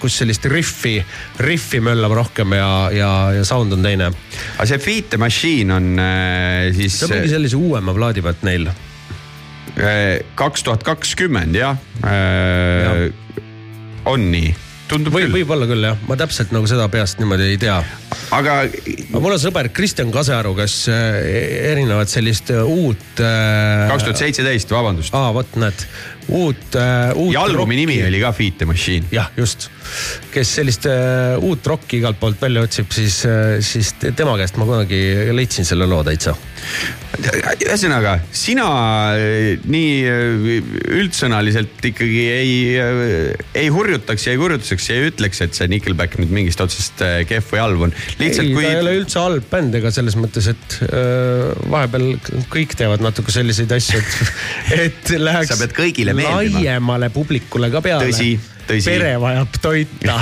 [SPEAKER 2] kus sellist riffi, riffi möllab rohkem ja, ja, ja sound on teine.
[SPEAKER 1] aga see Feed the Machine on äh, siis
[SPEAKER 2] see on mingi sellise uuema plaadi pealt neil.
[SPEAKER 1] kaks tuhat kakskümmend jah äh,. On nii, tundub
[SPEAKER 2] või
[SPEAKER 1] küll,
[SPEAKER 2] võib-olla küll jah, ma täpselt nagu seda peast niimoodi ei tea
[SPEAKER 1] aga
[SPEAKER 2] aga mul on sõber Kristjan Kasearu, kes äh, erinevat sellist äh, uut.
[SPEAKER 1] kaks tuhat seitseteist, vabandust.
[SPEAKER 2] aa, vot näed, uut, uut.
[SPEAKER 1] ja albumi nimi oli ka Feed the Machine.
[SPEAKER 2] jah, just, kes sellist uh, uut rokki igalt poolt välja otsib, siis uh,, siis te- tema käest ma kunagi leidsin selle loo täitsa.
[SPEAKER 1] ühesõnaga, sina äh, nii äh, üldsõnaliselt ikkagi ei, ei hurjutaks ja ei kurjutuseks ja ei ütleks, et see Nickelback nüüd mingist otsast äh, kehv või halb on. lihtsalt
[SPEAKER 2] ei,
[SPEAKER 1] kui
[SPEAKER 2] ta ei ole üldse halb bänd ega selles mõttes, et vahepeal kõik teevad natuke selliseid asju, et, [laughs] et läheks
[SPEAKER 1] Sa pead kõigile meeldima.
[SPEAKER 2] laiemale publikule ka peale.
[SPEAKER 1] Tõsi, tõsi.
[SPEAKER 2] pere vajab toita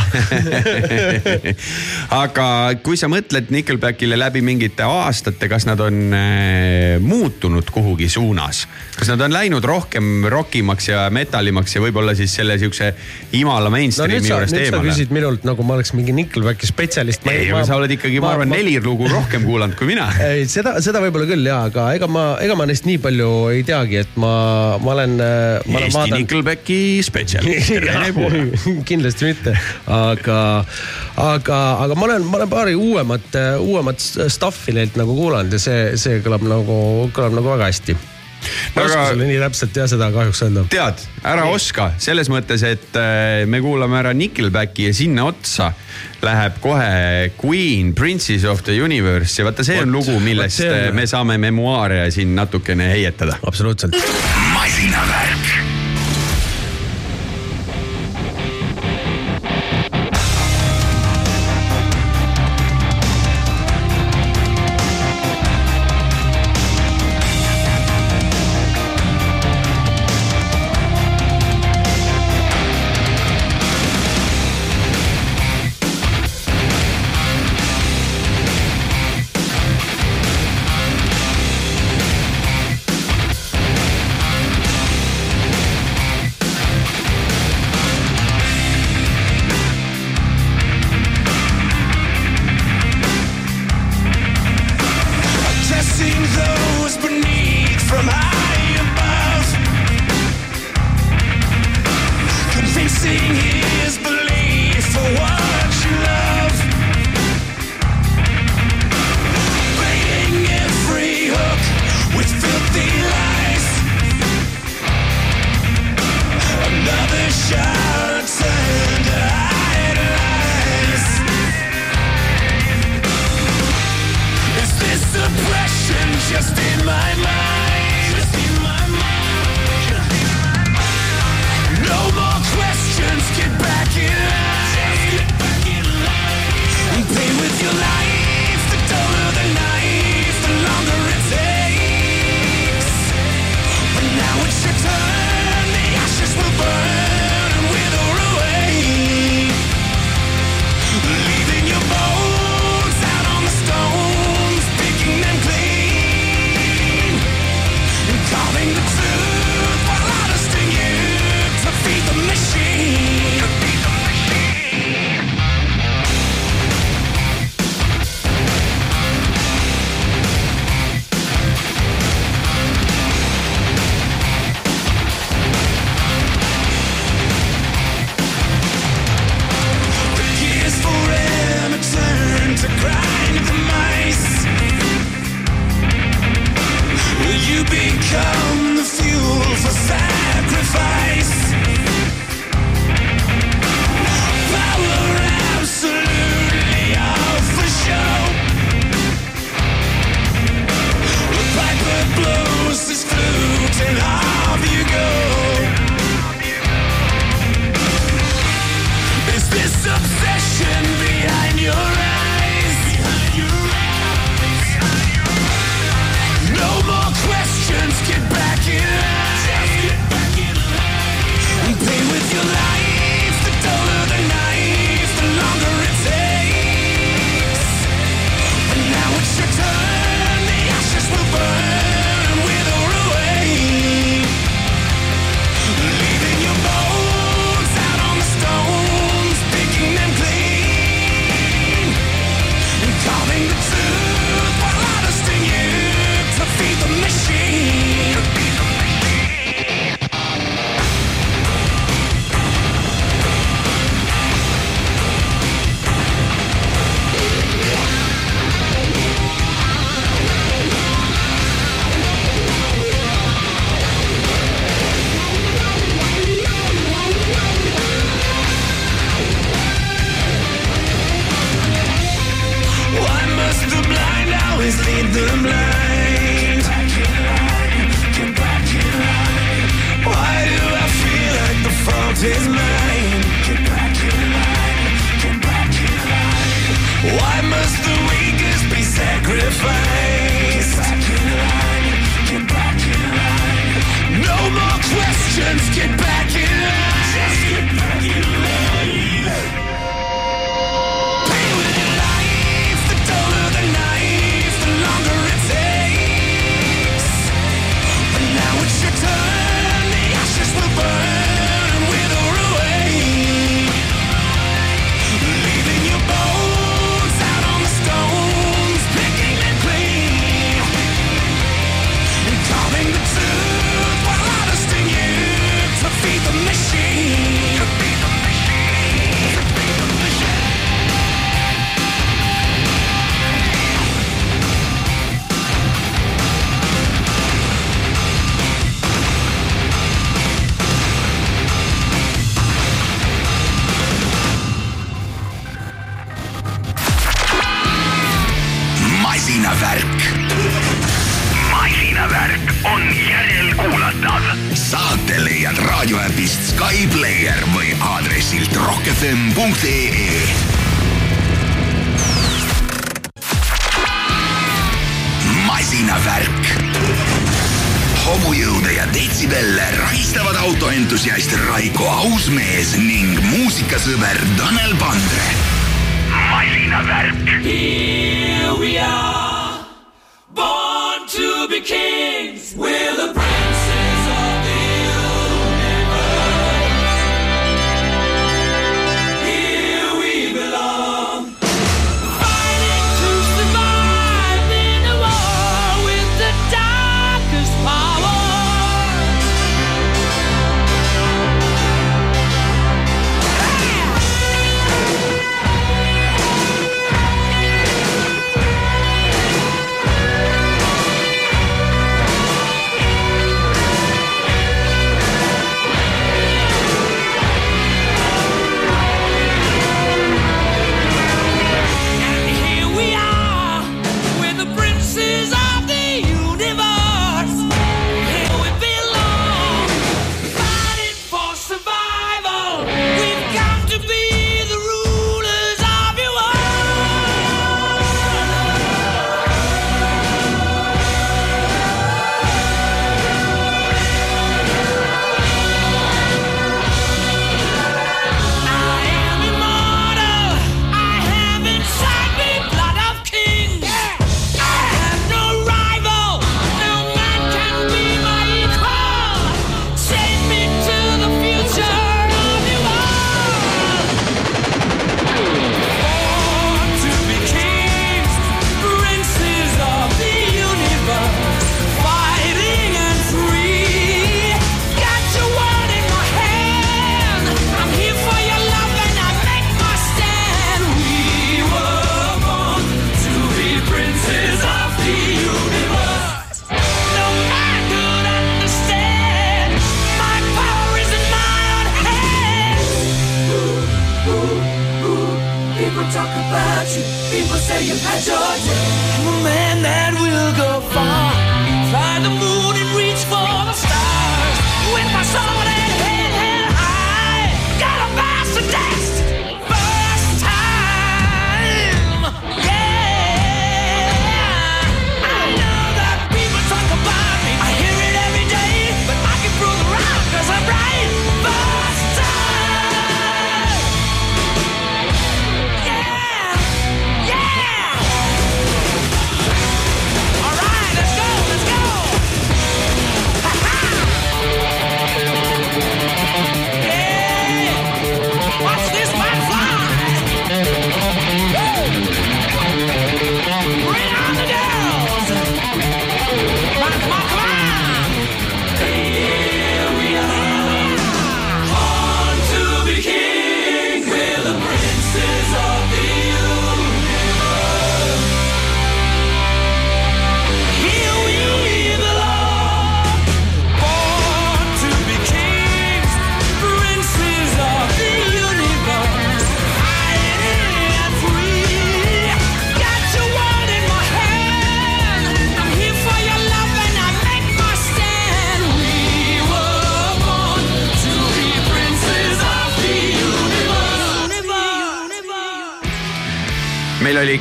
[SPEAKER 2] [laughs]
[SPEAKER 1] aga kui sa mõtled Nickelbackile läbi mingite aastate, kas nad on äh, muutunud kuhugi suunas? kas nad on läinud rohkem rockimaks ja metalimaks ja võib-olla siis selle siukse imala
[SPEAKER 2] no
[SPEAKER 1] mainstream'i
[SPEAKER 2] sa,
[SPEAKER 1] juurest eemale?
[SPEAKER 2] küsid minult nagu ma oleks mingi Nickelbacki spetsialist.
[SPEAKER 1] ei, aga sa oled ikkagi, ma arvan, neli lugu rohkem kuulanud kui mina. [laughs]
[SPEAKER 2] ei, seda, seda võib-olla küll ja, aga ega ma, ega ma neist nii palju ei teagi, et ma, ma olen.
[SPEAKER 1] Eesti Nickelbacki spetsialist, [laughs] Rene Puur. [laughs]
[SPEAKER 2] kindlasti mitte, aga, aga, aga ma olen, ma olen paari uuemat, uuemat stuff'i neilt nagu kuulanud ja see, see kõlab nagu, kõlab nagu väga hästi. ma ei
[SPEAKER 1] Aga-
[SPEAKER 2] oska sulle nii täpselt jah seda kahjuks öelda.
[SPEAKER 1] tead, ära oska selles mõttes, et äh, me kuulame ära Nickelbacki ja sinna otsa läheb kohe Queen, Princess of the Universe ja vaata, see on
[SPEAKER 2] Vot,
[SPEAKER 1] lugu, millest
[SPEAKER 2] on-
[SPEAKER 1] äh, me saame memuaare siin natukene heietada.
[SPEAKER 2] absoluutselt.
[SPEAKER 3] masinavärk,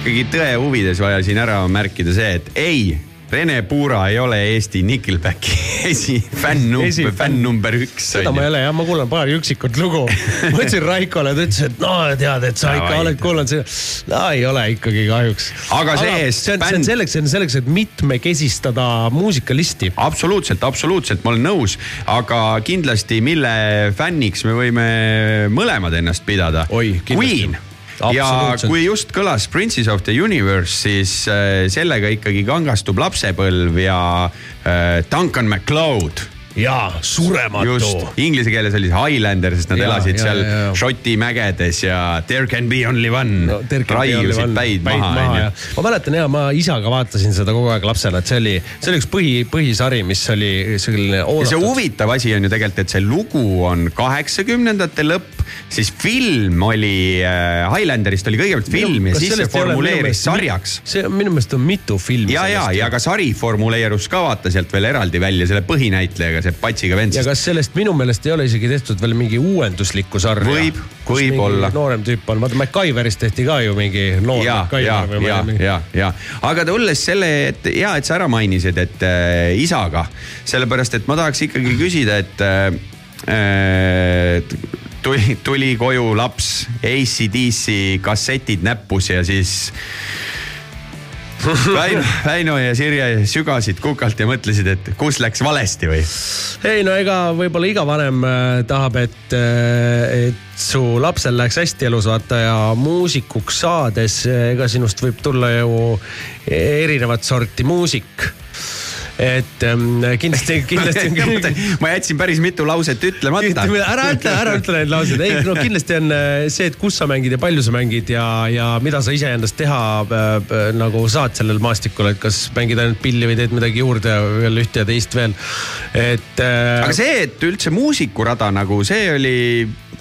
[SPEAKER 1] ikkagi tõe huvides vaja siin ära märkida see, et ei, Rene Puura ei ole Eesti Nickelbacki [laughs] esi, fänn, fänn number üks.
[SPEAKER 2] seda ma ei ole jah, ma kuulan paari üksikut lugu. [laughs] ma ütlesin Raikole, ta ütles, et no tead, et sa ikka oled kuulanud seda. no ei ole ikkagi kahjuks.
[SPEAKER 1] Aga see-eest
[SPEAKER 2] see on,
[SPEAKER 1] bänd-
[SPEAKER 2] selleks, see on selleks, et mitmekesistada muusikalisti.
[SPEAKER 1] absoluutselt, absoluutselt, ma olen nõus, aga kindlasti, mille fänniks me võime mõlemad ennast pidada. Queen ja kui just kõlas Princes of the Universe, siis äh, sellega ikkagi kangastub lapsepõlv ja äh, Duncan MacLeod
[SPEAKER 2] jaa, surematu
[SPEAKER 1] just, inglise keeles oli see Highlander, sest nad
[SPEAKER 2] Jaa,
[SPEAKER 1] elasid
[SPEAKER 2] jaa,
[SPEAKER 1] seal
[SPEAKER 2] jaa, jaa.
[SPEAKER 1] Šoti mägedes ja There can be only one
[SPEAKER 2] no,.
[SPEAKER 1] raiusid päid maha, onju.
[SPEAKER 2] ma mäletan ja ma isaga vaatasin seda kogu aeg lapsena, et see oli, see oli üks põhi, põhisari, mis oli selline
[SPEAKER 1] ja see
[SPEAKER 2] oodatud.
[SPEAKER 1] huvitav asi on ju tegelikult, et see lugu on kaheksakümnendate lõpp, siis film oli äh,, Highlanderist oli kõigepealt film ja siis see formuleeris sarjaks.
[SPEAKER 2] see on minu meelest on mitu filmi.
[SPEAKER 1] ja, ja, ja ka sari formuleerus ka vaata sealt veel eraldi välja selle põhinäitlejaga, see patsiga vend.
[SPEAKER 2] ja kas sellest minu meelest ei ole isegi tehtud veel mingi uuenduslikku sarja?
[SPEAKER 1] Võib- võib olla.
[SPEAKER 2] noorem tüüp on, vaata MacGyverist tehti ka ju mingi noor
[SPEAKER 1] ja, ja,
[SPEAKER 2] MacGyver või
[SPEAKER 1] ja
[SPEAKER 2] mingi-,
[SPEAKER 1] ja, ja, aga tulles selle, et hea, et sa ära mainisid, et äh, isaga, sellepärast et ma tahaks ikkagi küsida, et äh, tuli, tuli koju laps, ACDC kassetid näppus ja siis [laughs] Väino, Väino ja Sirje sügasid kukalt ja mõtlesid, et kus läks valesti või?
[SPEAKER 2] ei no ega võib-olla iga vanem äh, tahab, et, et su lapsel läheks hästi elus vaata ja muusikuks saades, ega sinust võib tulla ju erinevat sorti muusik. Et ähm, kindlasti, [laughs] kindlasti
[SPEAKER 1] ma jätsin päris mitu lauset ütlemata.
[SPEAKER 2] ära ütle, ära ütle neid lauseid, ei no kindlasti on äh, see, et kus sa mängid ja palju sa mängid ja, ja mida sa iseendast teha äh, äh, nagu saad sellel maastikul, et kas mängid ainult pilli või teed midagi juurde veel ühte ja teist veel. et äh,
[SPEAKER 1] aga see, et üldse muusikurada nagu see oli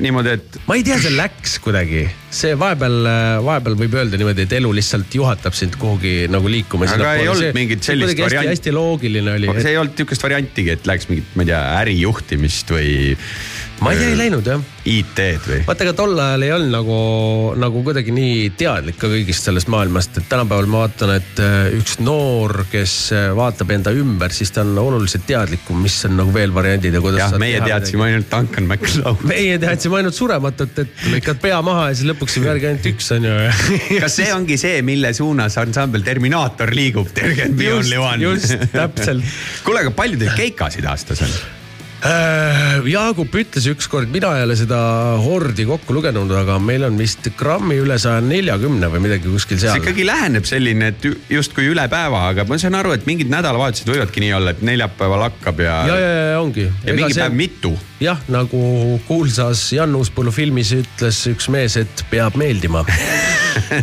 [SPEAKER 1] niimoodi, et
[SPEAKER 2] ma ei tea, see läks kuidagi, see vahepeal, vahepeal võib öelda niimoodi, et elu lihtsalt juhatab sind kuhugi nagu liikuma.
[SPEAKER 1] Aga ei olnud mingit sellist varianti.
[SPEAKER 2] hästi loogiline oli.
[SPEAKER 1] aga see ei olnud niisugust variantigi, et läks mingit, ma ei tea, ärijuhtimist või.
[SPEAKER 2] Ma ei tea, ei läinud jah
[SPEAKER 1] IT-d või?
[SPEAKER 2] vaata, ega tol ajal ei olnud nagu, nagu kuidagi nii teadlik ka kõigist sellest maailmast, et tänapäeval ma vaatan, et äh, üks noor, kes äh, vaatab enda ümber, siis ta on oluliselt teadlikum, mis on nagu veel variandid ja kuidas.
[SPEAKER 1] jah, meie teadsime ainult Duncan MacLeod.
[SPEAKER 2] meie teadsime ainult surematut, et lõikad pea maha ja siis lõpuks on järgi ainult üks on ju. [laughs]
[SPEAKER 1] kas see ongi see, mille suunas ansambel Terminaator liigub?
[SPEAKER 2] Just, just, täpselt. [laughs]
[SPEAKER 1] kuule, aga palju teil keikasid aastas on?
[SPEAKER 2] Äh, Jaagup ütles ükskord, mina ei ole seda hordi kokku lugenud, aga meil on vist grammi üle saja neljakümne või midagi kuskil
[SPEAKER 1] see
[SPEAKER 2] seal.
[SPEAKER 1] ikkagi läheneb selline, et ju- justkui üle päeva, aga ma saan aru, et mingid nädalavahetused võivadki nii olla, et neljapäeval hakkab ja,
[SPEAKER 2] ja, ja, ja ongi.
[SPEAKER 1] ja mingi päev mitu.
[SPEAKER 2] jah, nagu kuulsas Jan Uuspõllu filmis ütles üks mees, et peab meeldima. [laughs]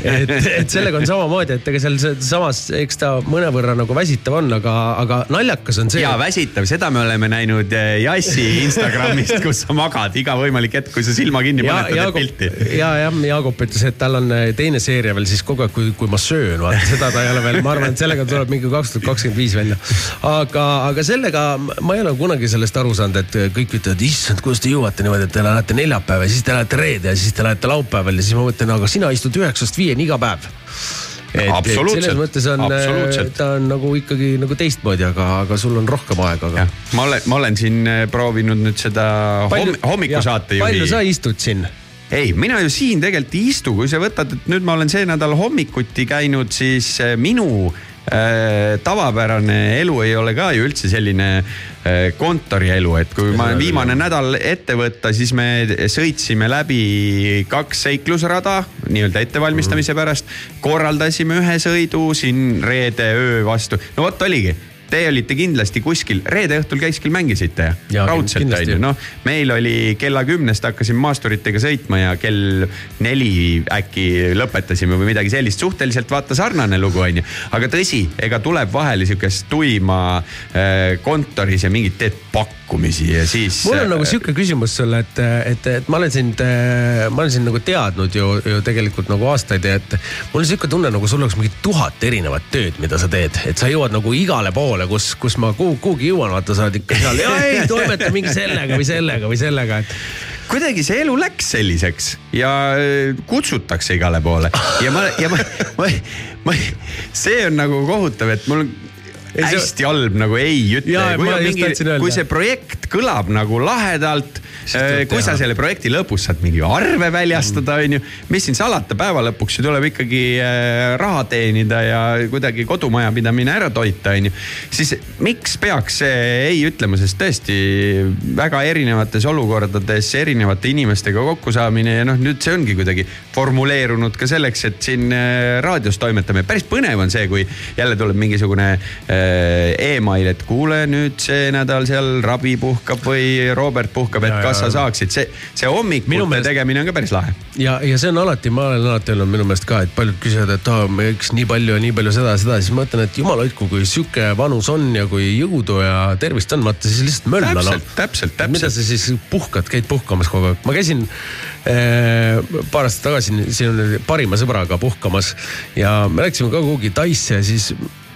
[SPEAKER 2] et, et sellega on samamoodi, et ega seal see- samas, eks ta mõnevõrra nagu väsitav on, aga, aga naljakas on see.
[SPEAKER 1] ja väsitav, seda me oleme näinud eh, Jassi Instagramist, [laughs] kus sa magad iga võimalik hetk, kui sa silma kinni
[SPEAKER 2] ja
[SPEAKER 1] paned, teed
[SPEAKER 2] Jaagup,
[SPEAKER 1] pilti.
[SPEAKER 2] ja, jah, Jaagup ütles, et tal on äh, teine seeria veel siis kogu aeg, kui, kui ma söön, vaata seda ta ei ole veel, ma arvan, et sellega tuleb mingi kaks tuhat kakskümmend viis välja. aga, aga sellega ma ei ole kunagi sellest aru saanud, et kõik ütlevad, issand, kuidas te jõuate niimoodi, et te lähete neljapäeva ja siis te lähete reede ja siis te lähete laupäeval ja siis ma mõtlen, aga sina istud üheksast viieni iga päev. Et, selles mõttes on,
[SPEAKER 1] absoluutselt.
[SPEAKER 2] ta on nagu ikkagi nagu teistmoodi, aga, aga sul on rohkem aega, aga.
[SPEAKER 1] ma olen, ma olen siin eh, proovinud nüüd seda homm, hommikusaatejuhi.
[SPEAKER 2] palju sa istud siin?
[SPEAKER 1] ei, mina ju siin tegelikult ei istu, kui sa võtad, et nüüd ma olen see nädal hommikuti käinud, siis eh, minu äh, tavapärane elu ei ole ka ju üldse selline äh, kontorielu, et kui ma viimane nädal ette võtta, siis me sõitsime läbi kaks seiklusrada nii-öelda ettevalmistamise pärast. korraldasime ühe sõidu siin reede öö vastu, no vot oligi Teie olite kindlasti kuskil, reede õhtul käiskil mängisite
[SPEAKER 2] Jaa,
[SPEAKER 1] raudselt
[SPEAKER 2] kindlasti.
[SPEAKER 1] onju, noh. meil oli kella kümnest hakkasime maasturitega sõitma ja kell neli äkki lõpetasime või midagi sellist, suhteliselt vaata sarnane lugu onju. aga tõsi, ega tuleb vahele sihukest tuima äh, kontoris ja mingit teed pakkumisi ja siis.
[SPEAKER 2] mul on nagu sihuke küsimus sulle, et, et, et ma olen sind, ma olen sind nagu teadnud ju, ju tegelikult nagu aastaid ja et mul on sihuke tunne, nagu sul oleks mingi tuhat erinevat tööd, mida sa teed, et sa jõuad nagu igale poole, kus, kus ma kuhu- kuhugi jõuan, vaata, sa oled ikka seal, ei toimeta mingi sellega või sellega või sellega, et
[SPEAKER 1] kuidagi see elu läks selliseks ja äh, kutsutakse igale poole ja ma, ja ma, ma, ma, see on nagu kohutav, et mul hästi halb nagu ei ütle. Kui, mingi, kui see projekt kõlab nagu lahedalt,
[SPEAKER 2] tuleb
[SPEAKER 1] kui sa selle projekti lõpus saad mingi arve väljastada, onju. mis siin salata, päeva lõpuks ju tuleb ikkagi äh, raha teenida ja kuidagi kodumajapidamine ära toita, onju. siis miks peaks see ei ütlema, sest tõesti väga erinevates olukordades erinevate inimestega kokkusaamine ja noh, nüüd see ongi kuidagi formuleerunud ka selleks, et siin äh, raadios toimetame. päris põnev on see, kui jälle tuleb mingisugune email, et kuule nüüd see nädal seal Rabi puhkab või Robert puhkab, et
[SPEAKER 2] Ja,
[SPEAKER 1] kas
[SPEAKER 2] ja.
[SPEAKER 1] sa saaksid, see, see
[SPEAKER 2] Minu
[SPEAKER 1] hommikute
[SPEAKER 2] meelest-
[SPEAKER 1] tegemine on ka päris lahe.
[SPEAKER 2] ja, ja see on alati, ma olen alati öelnud minu meelest ka, et paljud küsivad, et aa, me võiks nii palju ja nii palju seda ja seda, siis ma ütlen, et jumal hoidku, kui sihuke vanus on ja kui jõudu ja tervist on, vaata siis lihtsalt mölla noh.
[SPEAKER 1] täpselt, täpselt,
[SPEAKER 2] mida
[SPEAKER 1] täpselt.
[SPEAKER 2] sa siis puhkad, käid puhkamas kogu aeg, ma käisin äh, paar aastat tagasi siin parima sõbraga puhkamas ja me läksime ka kuhugi Taisse ja siis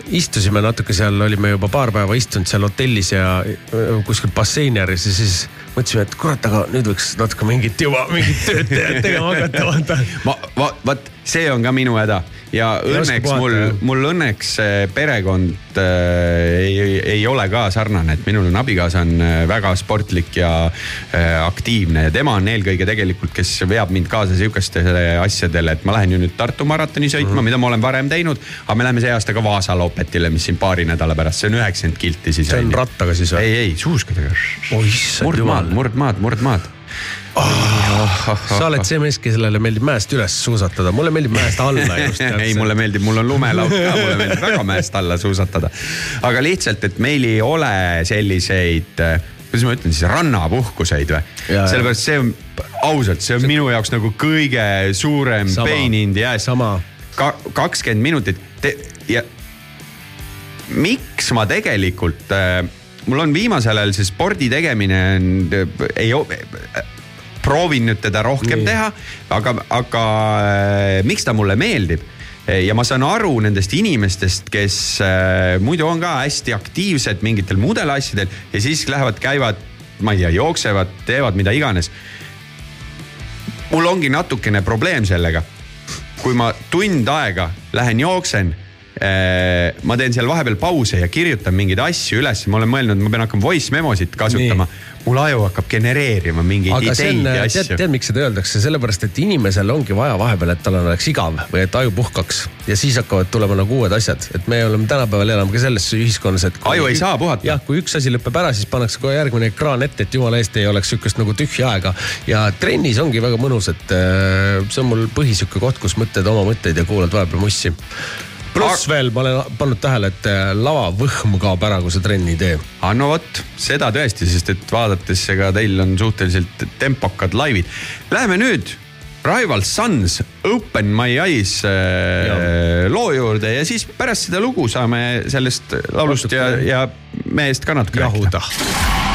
[SPEAKER 2] istusime natuke seal, olime juba paar päeva istunud seal hotellis ja äh, kuskil basseini ääres ja siis mõtlesime, et kurat, aga nüüd võiks natuke mingit juba mingit tööd te- tegema hakata, vaata.
[SPEAKER 1] ma, vaat see on ka minu häda ja õnneks mul mul õnneks see perekond äh, ei, ei, ole ka sarnane, et minul on abikaasa on äh, väga sportlik ja äh, aktiivne ja tema on eelkõige tegelikult, kes veab mind kaasa sihukestele asjadele, et ma lähen ju nüüd Tartu maratoni sõitma mm, -hmm. mida ma olen varem teinud, aga me läheme see aasta ka Vaasa Lopetile, mis siin paari nädala pärast, see on üheksakümmend kilti siis.
[SPEAKER 2] See on rattaga siis või?
[SPEAKER 1] ei, ei suuskadega. Murdmaad,
[SPEAKER 2] jumal.
[SPEAKER 1] murdmaad, murdmaad.
[SPEAKER 2] sa oled see mees, kellele meeldib mäest üles suusatada, mulle meeldib mäest alla just.
[SPEAKER 1] ei, mulle meeldib, mul on lumelaud ka, mulle meeldib väga [laughs] mäest alla suusatada. aga lihtsalt, et meil ei ole selliseid, kuidas ma ütlen siis, rannapuhkuseid või sellepärast see on, ausalt, see on minu jaoks nagu kõige suurem
[SPEAKER 2] Sama.
[SPEAKER 1] pain in the ass.
[SPEAKER 2] Sama.
[SPEAKER 1] ka kakskümmend minutit te, ja miks ma tegelikult äh, mul on viimasel ajal see spordi tegemine on, ei, proovin nüüd teda rohkem
[SPEAKER 2] Nii.
[SPEAKER 1] Teha, aga, aga äh, miks ta mulle meeldib? ja ma saan aru nendest inimestest, kes äh, muidu on ka hästi aktiivsed mingitel muudel asjadel ja siis lähevad, käivad, ma ei tea, jooksevad, teevad mida iganes. mul ongi natukene probleem sellega. kui ma tund aega lähen jooksen ma teen seal vahepeal pause ja kirjutan mingeid asju üles, ma olen mõelnud, ma pean hakkama voice memosid kasutama. mul aju hakkab genereerima mingeid
[SPEAKER 2] aga see on
[SPEAKER 1] ideid, ja
[SPEAKER 2] tead,
[SPEAKER 1] asju.
[SPEAKER 2] tead, miks seda öeldakse, sellepärast et inimesel ongi vaja vahepeal, et tal oleks igav või et aju puhkaks ja siis hakkavad tulema nagu uued asjad, et me oleme tänapäeval elame ka selles ühiskonnas, et.
[SPEAKER 1] Aju ei saa puhata.
[SPEAKER 2] jah, kui üks asi lõpeb ära, siis pannakse kohe järgmine ekraan ette, et jumala eest ei oleks sihukest nagu tühja aega. ja trennis ongi väga mõnus, et äh, see on mul põhi sihuke koht, kus mõtled oma mõtteid ja kuulad vahepeal mussi. Pluss veel, ma olen pannud tähele, et äh, lavavõhm kaob ära, kui sa trenni ei tee
[SPEAKER 1] aga no vot, seda tõesti, sest et vaadates, ega teil on suhteliselt tempokad laivid. Läheme nüüd Rival Sons Open My Eyes äh, loo juurde ja siis pärast seda lugu saame sellest laulust ja, ja mehest ka natuke rääkida.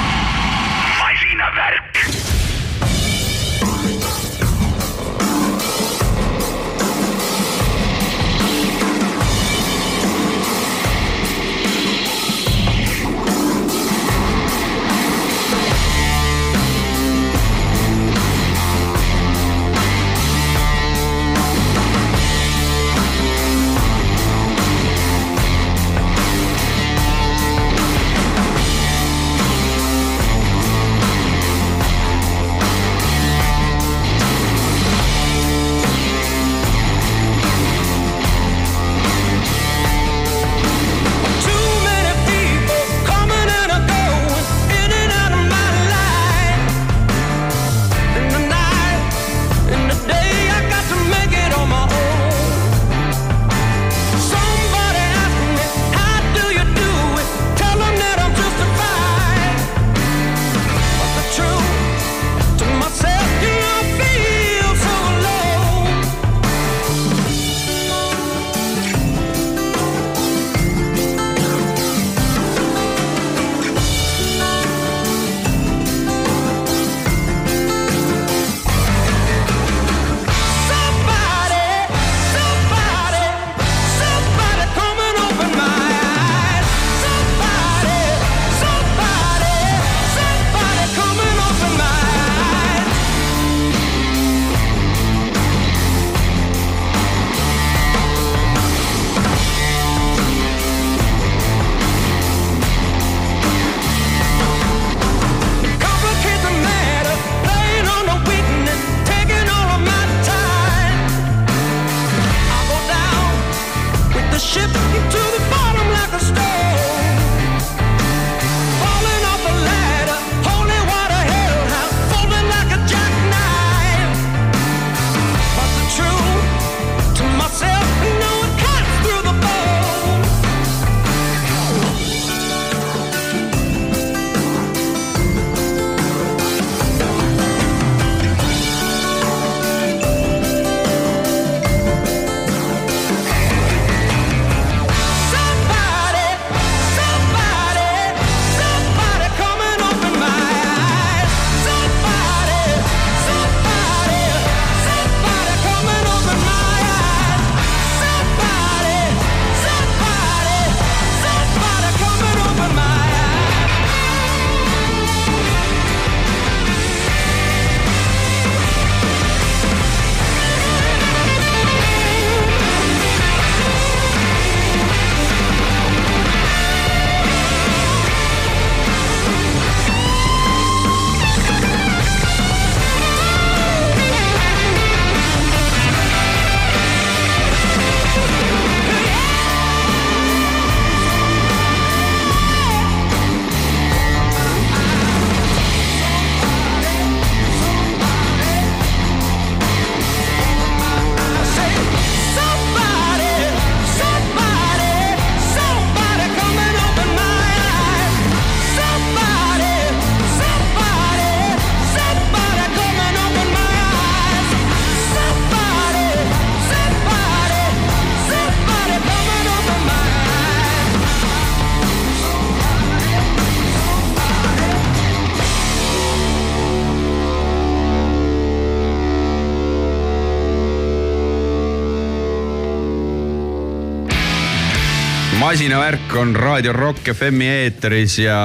[SPEAKER 3] Masinavärk
[SPEAKER 1] on Raadio Rock FM-i eetris ja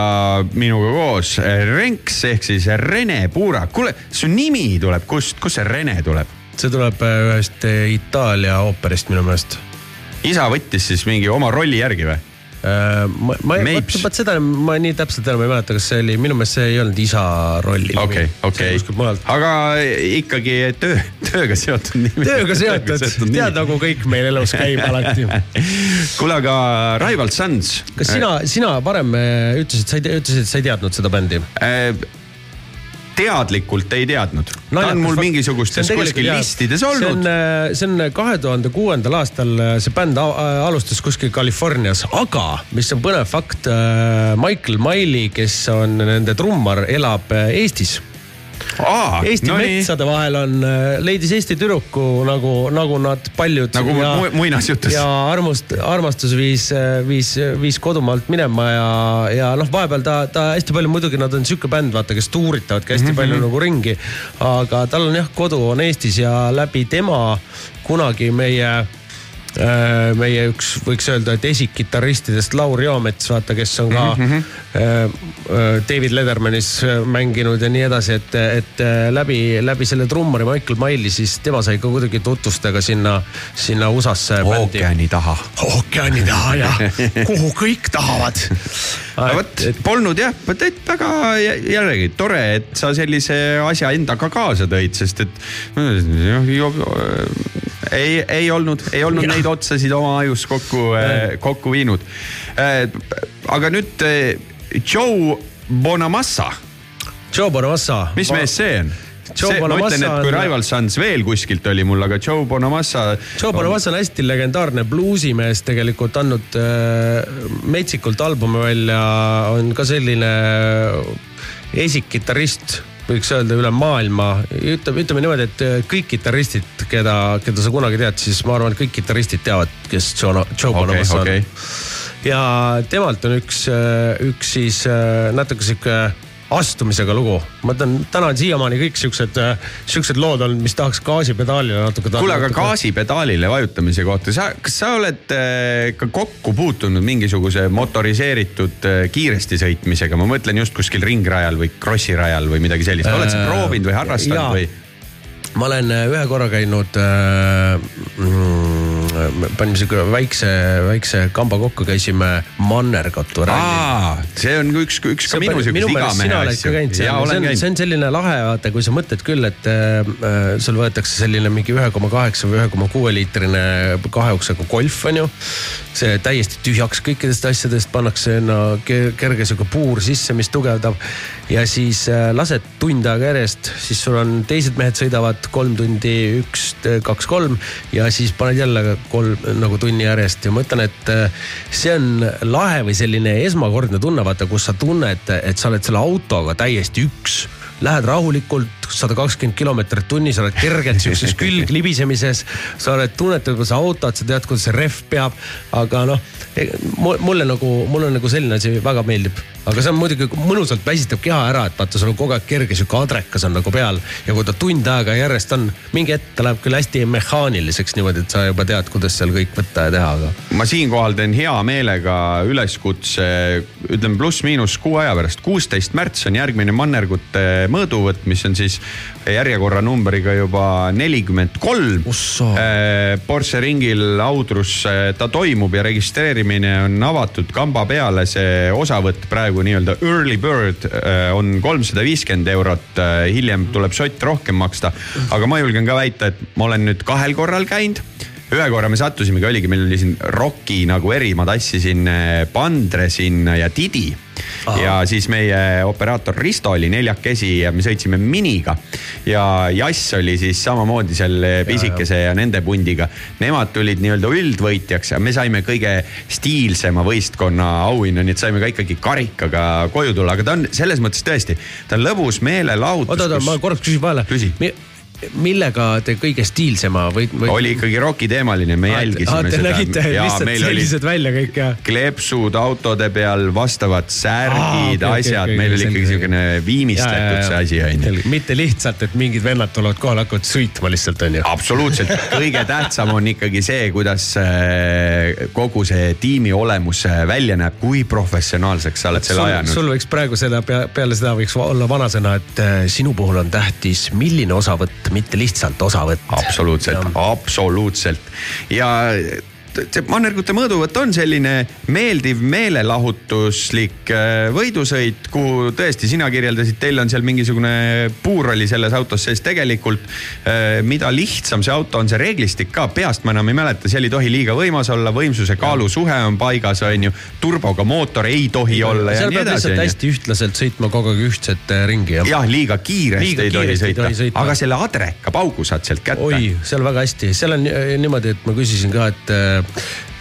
[SPEAKER 1] minuga koos Renks ehk siis Rene Puurak. kuule, su nimi tuleb kust, kust see Rene tuleb?
[SPEAKER 2] see tuleb äh, ühest äh, Itaalia ooperist minu meelest.
[SPEAKER 1] isa võttis siis mingi oma rolli järgi või?
[SPEAKER 2] ma, ma,
[SPEAKER 1] Meips.
[SPEAKER 2] vot seda ma nii täpselt enam ei mäleta, kas see oli, minu meelest see ei olnud isa rolli.
[SPEAKER 1] okei, okei aga ikkagi töö, tööga seotud nimi.
[SPEAKER 2] tööga seotud, tead nagu kõik meil elus käib alati. [laughs]
[SPEAKER 1] kuule, aga Rival Sons.
[SPEAKER 2] kas sina, sina varem äh, ütlesid, sa ei ütlesid, et sa ei teadnud seda bändi?
[SPEAKER 1] äh, teadlikult ei teadnud. ta on mul mingisugustes kuskil listides
[SPEAKER 2] see on
[SPEAKER 1] olnud.,
[SPEAKER 2] see on kahe tuhande kuuendal aastal, see bänd alustas kuskil Californias, aga mis on põnev fakt, Michael Miley, kes on nende trummar, elab äh, Eestis.
[SPEAKER 1] Aa,
[SPEAKER 2] Eesti
[SPEAKER 1] no
[SPEAKER 2] no
[SPEAKER 1] nii.
[SPEAKER 2] metsade vahel on, leidis Eesti tüdruku nagu, nagu nad paljud.
[SPEAKER 1] Nagu mu- muinasjutus.
[SPEAKER 2] ja armust, armastus viis, viis, viis kodumaalt minema ja, ja noh, vahepeal ta, ta hästi palju muidugi nad on sihuke bänd, vaata, kes tuuritavadki hästi mm -hmm. palju nagu ringi. aga tal on jah, kodu on Eestis ja läbi tema kunagi meie äh, meie üks, võiks öelda, et esikkitarristidest Laur Joomets, vaata, kes on ka mm -hmm. David Ledermanis äh, mänginud ja nii edasi, et, et äh, läbi, läbi selle trummari Michael Miley, siis tema sai ka kuidagi tutvustada sinna, sinna USA-sse
[SPEAKER 1] ookeani taha.
[SPEAKER 2] ookeani taha ja [laughs] kuhu kõik tahavad.
[SPEAKER 1] Aga vot, polnud jah, vot et väga jä- jällegi tore, et sa sellise asja endaga kaasa tõid, sest et noh, ju- ei, ei olnud, ei olnud
[SPEAKER 2] Jah.
[SPEAKER 1] neid otsasid oma ajus kokku, kokku viinud. aga nüüd Joe Bonamassa,
[SPEAKER 2] Joe Bonamassa.
[SPEAKER 1] mis mees see on?
[SPEAKER 2] Joe
[SPEAKER 1] ma
[SPEAKER 2] Bonamassa
[SPEAKER 1] ütlen, et kui Rival Sons veel kuskilt oli mul, aga Joe Bonamassa.
[SPEAKER 2] Joe Bonamassa on hästi legendaarne bluusimees tegelikult andnud äh, metsikult albumi välja, on ka selline esikkitarrist, võiks öelda üle maailma. ütleme, ütleme niimoodi, et äh, kõik kitarristid, keda, keda sa kunagi tead, siis ma arvan, et kõik kitarristid teavad, kes Joe, Joe Bonamassa
[SPEAKER 1] okei
[SPEAKER 2] on. ja temalt on üks, üks siis äh, natuke sihuke astumisega lugu. ma ütlen, täna on siiamaani kõik siuksed, siuksed lood olnud, mis tahaks gaasipedaalile natuke.
[SPEAKER 1] kuule, aga gaasipedaalile vajutamise kohta, sa, kas sa oled äh, ka kokku puutunud mingisuguse motoriseeritud äh, kiiresti sõitmisega, ma mõtlen just kuskil ringrajal või krossirajal või midagi sellist, oled sa
[SPEAKER 2] Äh,
[SPEAKER 1] proovinud või harrastanud või?
[SPEAKER 2] ma olen äh, ühe korra käinud äh,, mm, panime sihuke väikse, väikse kamba kokku, käisime Mannergatu ralli.
[SPEAKER 1] aa, see on üks, üks ka minu sihukese igamehe asju.
[SPEAKER 2] see on, see on selline lahe, vaata, kui sa mõtled küll, et äh, sul võetakse selline mingi ühe koma kaheksa või ühe koma kuue liitrine kahe uksega golf on ju. see täiesti tühjaks kõikidest asjadest, pannakse sinna ke- kerge sihuke puur sisse, mis tugevdab. ja siis äh, lased tund aega järjest, siis sul on teised mehed sõidavad kolm tundi, üks, kaks, kolm ja siis paned jälle kolm nagu tunni järjest. Ja ma ütlen, et äh, see on lahe või selline esmakordne tunne, vaata, kus sa tunned, et sa oled selle autoga täiesti üks lähed rahulikult sada kakskümmend kilomeetrit tunnis, oled kergelt siukses külglibisemises. [laughs] sa oled tunnetanud, kuidas sa autot, sa tead, kuidas see rehv peab, aga noh, mulle nagu, mulle nagu selline asi väga meeldib. aga see on muidugi mõnusalt väsitab keha ära, et vaata, sul on kogu aeg kerge sihuke adrekas on nagu peal ja kui ta tund aega järjest on, mingi hetk ta läheb küll hästi mehaaniliseks niimoodi, et sa juba tead, kuidas seal kõik võtta ja teha, aga
[SPEAKER 1] ma siinkohal teen hea meelega üleskutse, ütleme pluss-miinus kuu aja pärast, kuusteist märts on järgmine Mannergute mõõduvõtt, mis on siis järjekorranumbriga juba nelikümmend kolm.
[SPEAKER 2] Ossa.
[SPEAKER 1] Porsche ringil Audrus ta toimub ja registreerimine on avatud kamba peale, see osavõtt praegu nii-öelda early bird äh, on kolmsada viiskümmend eurot, hiljem tuleb sott rohkem maksta. aga ma julgen ka väita, et ma olen nüüd kahel korral käinud ühe korra me sattusimegi, oligi, meil oli siin Rocki nagu eri, ma tassisin äh, Pandre sinna ja Didi. Ja siis meie operaator Risto oli neljakesi ja me sõitsime miniga. ja Jass oli siis samamoodi seal pisikese ja, ja nende pundiga. Nemad tulid nii-öelda üldvõitjaks ja me saime kõige stiilsema võistkonna auhinna, nii et saime ka ikkagi karikaga koju tulla, aga ta on selles mõttes tõesti, ta on lõbus meelelahutus.
[SPEAKER 2] oota, oota, ma korraks küsin vahele
[SPEAKER 1] Küsi..
[SPEAKER 2] Millega te kõige stiilsema või, või...?
[SPEAKER 1] oli ikkagi rokiteemaline, me jälgisime
[SPEAKER 2] Te
[SPEAKER 1] seda.
[SPEAKER 2] nägite lihtsalt sellised välja kõik ja?
[SPEAKER 1] kleepsud autode peal, vastavad särgid,
[SPEAKER 2] okei,
[SPEAKER 1] asjad
[SPEAKER 2] okei, okei,
[SPEAKER 1] meil oli ikkagi siukene viimistletud see asi on ju.
[SPEAKER 2] mitte lihtsalt, et mingid vennad tulevad kohale, hakkavad sõitma lihtsalt on ju.
[SPEAKER 1] absoluutselt, [laughs] kõige tähtsam on ikkagi see, kuidas äh, kogu see tiimi olemus äh, välja näeb, kui professionaalseks sa oled selle ajanud.
[SPEAKER 2] sul võiks praegu seda pea, peale seda võiks olla vanasõna, et äh, sinu puhul on tähtis, milline osavõtt, mitte lihtsalt osavõtt.
[SPEAKER 1] absoluutselt, absoluutselt ja see mannergute mõõduvõtt on selline meeldiv meelelahutuslik äh, võidusõit, kuhu tõesti sina kirjeldasid, teil on seal mingisugune puur oli selles autos sees. tegelikult äh, mida lihtsam see auto on, see reeglistik ka peast ma enam ei mäleta, seal ei tohi liiga võimas olla, võimsuse kaalu suhe on paigas, on ju. turboga mootor ei tohi olla ja
[SPEAKER 2] seal
[SPEAKER 1] nii
[SPEAKER 2] peab
[SPEAKER 1] edasi.
[SPEAKER 2] lihtsalt hästi ühtlaselt sõitma kogu aeg ühtset äh, ringi jah
[SPEAKER 1] jah, liiga kiiresti
[SPEAKER 2] Liiga
[SPEAKER 1] ei tohi sõita,
[SPEAKER 2] sõita.
[SPEAKER 1] aga selle adreka paugu saad sealt kätte.
[SPEAKER 2] oi, seal väga hästi, seal on niimoodi, et ma küsisin ka, et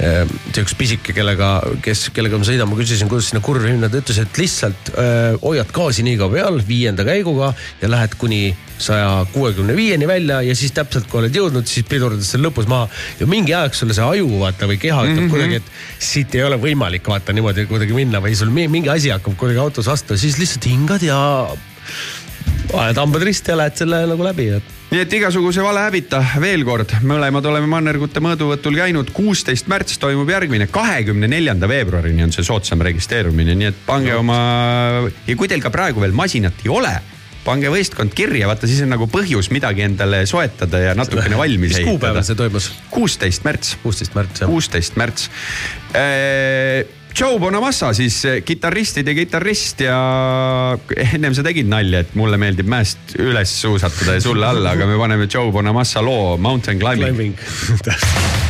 [SPEAKER 2] see üks pisike, kellega, kes, kellega ma sõidan, ma küsisin, kuidas sinna kurvi minna, ta ütles, et lihtsalt äh, hoiad gaasi nii kaua peal viienda käiguga ja lähed kuni saja kuuekümne viieni välja ja siis täpselt kui oled jõudnud, siis pidurdad seal lõpus maha. ja mingi aeg sulle see aju vaata või keha ütleb mm -hmm. kuidagi, et siit ei ole võimalik vaata niimoodi kuidagi minna või sul mi- mingi asi hakkab kuidagi autos vastu, siis lihtsalt hingad ja ajad hambad risti ja lähed selle nagu läbi, et
[SPEAKER 1] nii et igasuguse valehäbita veel kord, mõlemad oleme mannergute mõõduvõtul käinud, kuusteist märts toimub järgmine, kahekümne neljanda veebruarini on see soodsam registreerumine, nii et pange oma ja kui teil ka praegu veel masinat ei ole pange võistkond kirja, vaata siis on nagu põhjus midagi endale soetada ja natukene [laughs] valmis
[SPEAKER 2] mis kuupäeval
[SPEAKER 1] ehitada.
[SPEAKER 2] see toimus?
[SPEAKER 1] kuusteist märts.
[SPEAKER 2] kuusteist märts jah.
[SPEAKER 1] kuusteist märts. Joe Bonamassa siis eh, kitarristide kitarrist ja ennem sa tegid nalja, et mulle meeldib mäest üles suusatada ja sulle alla, aga me paneme Joe Bonamassa loo Mountain Climbing,
[SPEAKER 2] Climbing.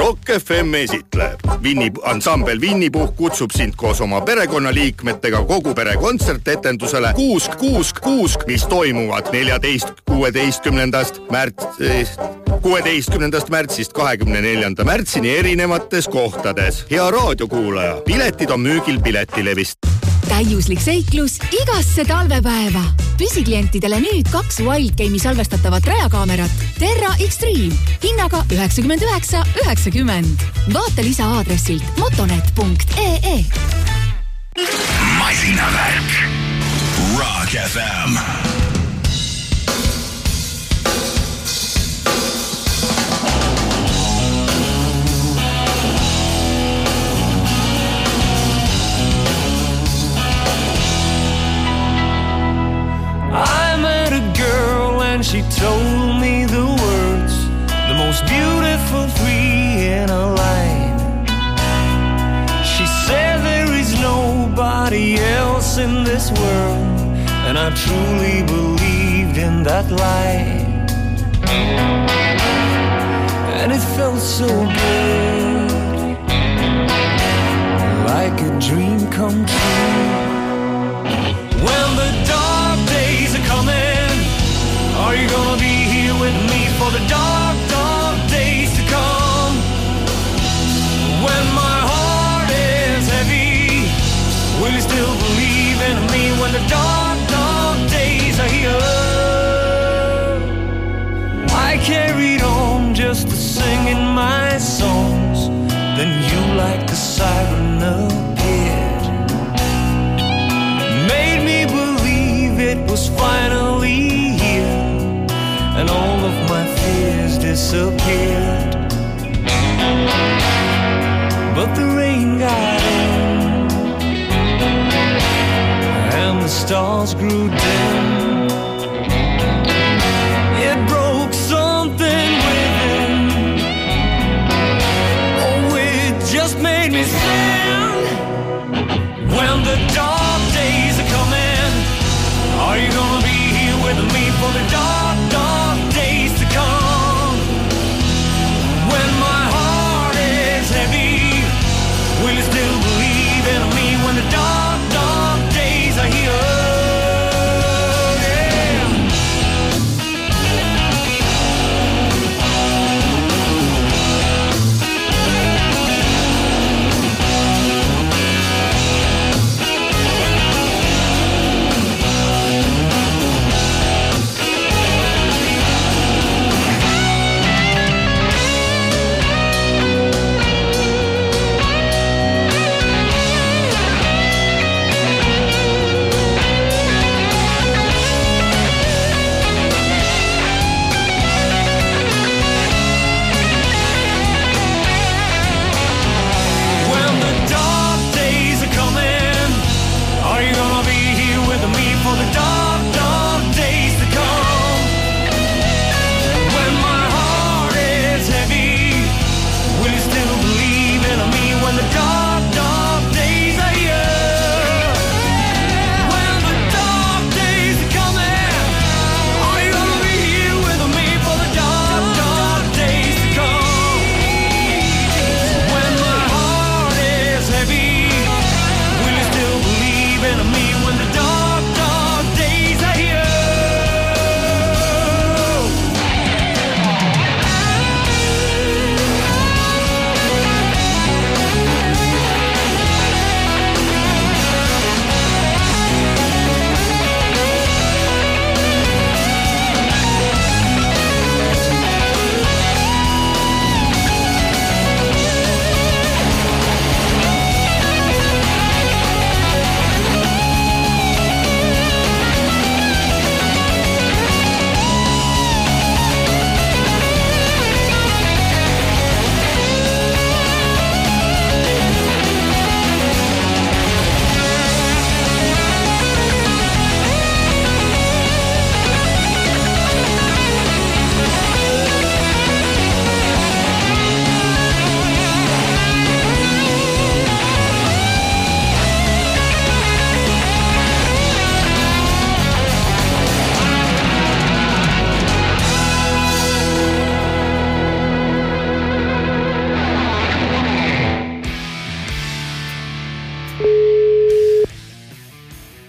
[SPEAKER 7] Rock FM esitleb. Winni, ansambel Winnipuhh kutsub sind koos oma perekonnaliikmetega kogu pere kontsertetendusele Kuusk, kuusk, kuusk, mis toimuvad neljateist, kuueteistkümnendast märts, kuueteistkümnendast märtsist kahekümne neljanda märtsini erinevates kohtades. hea raadiokuulaja, piletid on müügil Piletilevist.
[SPEAKER 8] Täiuslik seiklus igasse talvepäeva. püsiklientidele nüüd kaks Wildgame'i salvestatavat rajakaamerat Terra Extreme hinnaga üheksakümmend üheksa, üheksakümmend. vaata lisa aadressilt motonet.ee
[SPEAKER 3] masinavärk. Rock FM.
[SPEAKER 9] And she told me the words, the most beautiful three in a line. She said there is nobody else in this world, and I truly believed in that lie. And it felt so good, like a dream come true. When the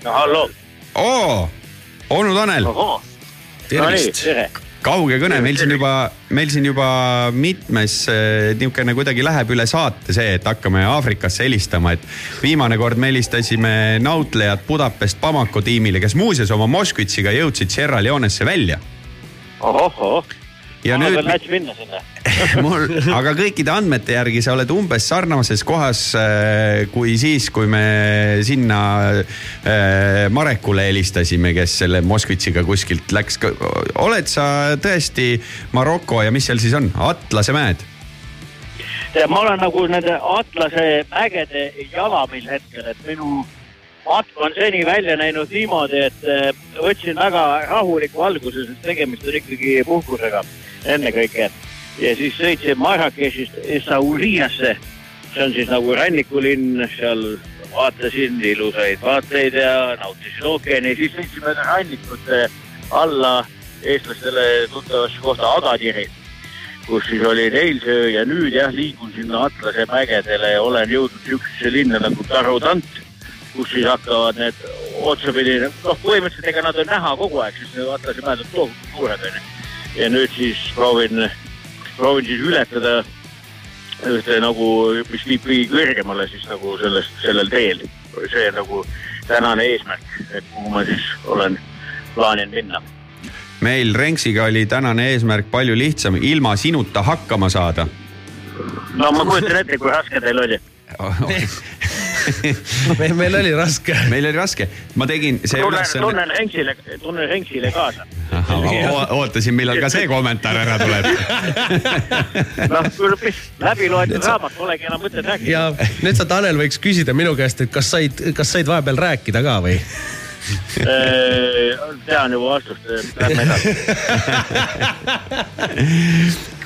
[SPEAKER 10] halloo.
[SPEAKER 1] oo, onu Tanel,
[SPEAKER 10] no nii, tere.
[SPEAKER 1] kauge kõne, meil siin juba, meil siin juba mitmes eh, niisugune kuidagi läheb üle saate see, et hakkame Aafrikasse helistama, et viimane kord me helistasime nautlejad Budapest Bamako tiimile, kes muuseas oma Moskvitšiga jõudsid Sierra Leonesse välja.
[SPEAKER 10] ohoh,
[SPEAKER 1] ja
[SPEAKER 10] ma
[SPEAKER 1] nüüd
[SPEAKER 10] näiteks minna sinna. [laughs]
[SPEAKER 1] mul, aga kõikide andmete järgi sa oled umbes sarnases kohas äh, kui siis, kui me sinna äh, Marekule helistasime, kes selle Moskvitšiga kuskilt läks. oled sa tõesti Maroko ja mis seal siis on, Atlase mäed?
[SPEAKER 10] ma olen nagu nende Atlase mägede jalamil hetkel, et minu matk on seni välja näinud niimoodi, et eh, võtsin väga rahuliku alguse, sest tegemist on ikkagi puhkusega ennekõike. ja siis sõitsin Marrakechist Essaouriasse, see on siis nagu rannikulinn, seal vaatasin ilusaid vaateid ja nautisin ookeani, siis sõitsime rannikut alla eestlastele tuttavasse kohta Agadiri kus siis olin eilsöö ja nüüd jah, liigun sinna Atlase mägedele ja olen jõudnud siuksesse linna nagu Tarotant, kus siis hakkavad need otsapidi, noh, põhimõtteliselt ega nad on näha kogu aeg, sest need Atlase mäed on tohutult suured onju. Ja nüüd siis proovin, proovin siis ületada ühte nagu, mis viib kõige kõrgemale siis nagu sellest, sellel teel. see nagu tänane eesmärk, et kuhu ma siis olen plaaninud minna
[SPEAKER 1] meil Renksiga oli tänane eesmärk palju lihtsam, ilma sinuta hakkama saada.
[SPEAKER 10] no ma kujutan ette, kui raske teil oli. [laughs] [laughs]
[SPEAKER 2] meil, meil oli raske.
[SPEAKER 1] meil oli raske, ma tegin see
[SPEAKER 10] tunnen, tunnen Renksile, tunnen Renksile kaasa.
[SPEAKER 1] ootasin, millal ka see kommentaar ära tuleb. [laughs]
[SPEAKER 10] noh, mis läbi loetud raamat, polegi enam mõtet rääkida.
[SPEAKER 2] ja nüüd sa, Tanel, võiks küsida minu käest, et kas said, kas said vahepeal rääkida ka või?
[SPEAKER 10] Tean juba vastust, lähme edasi.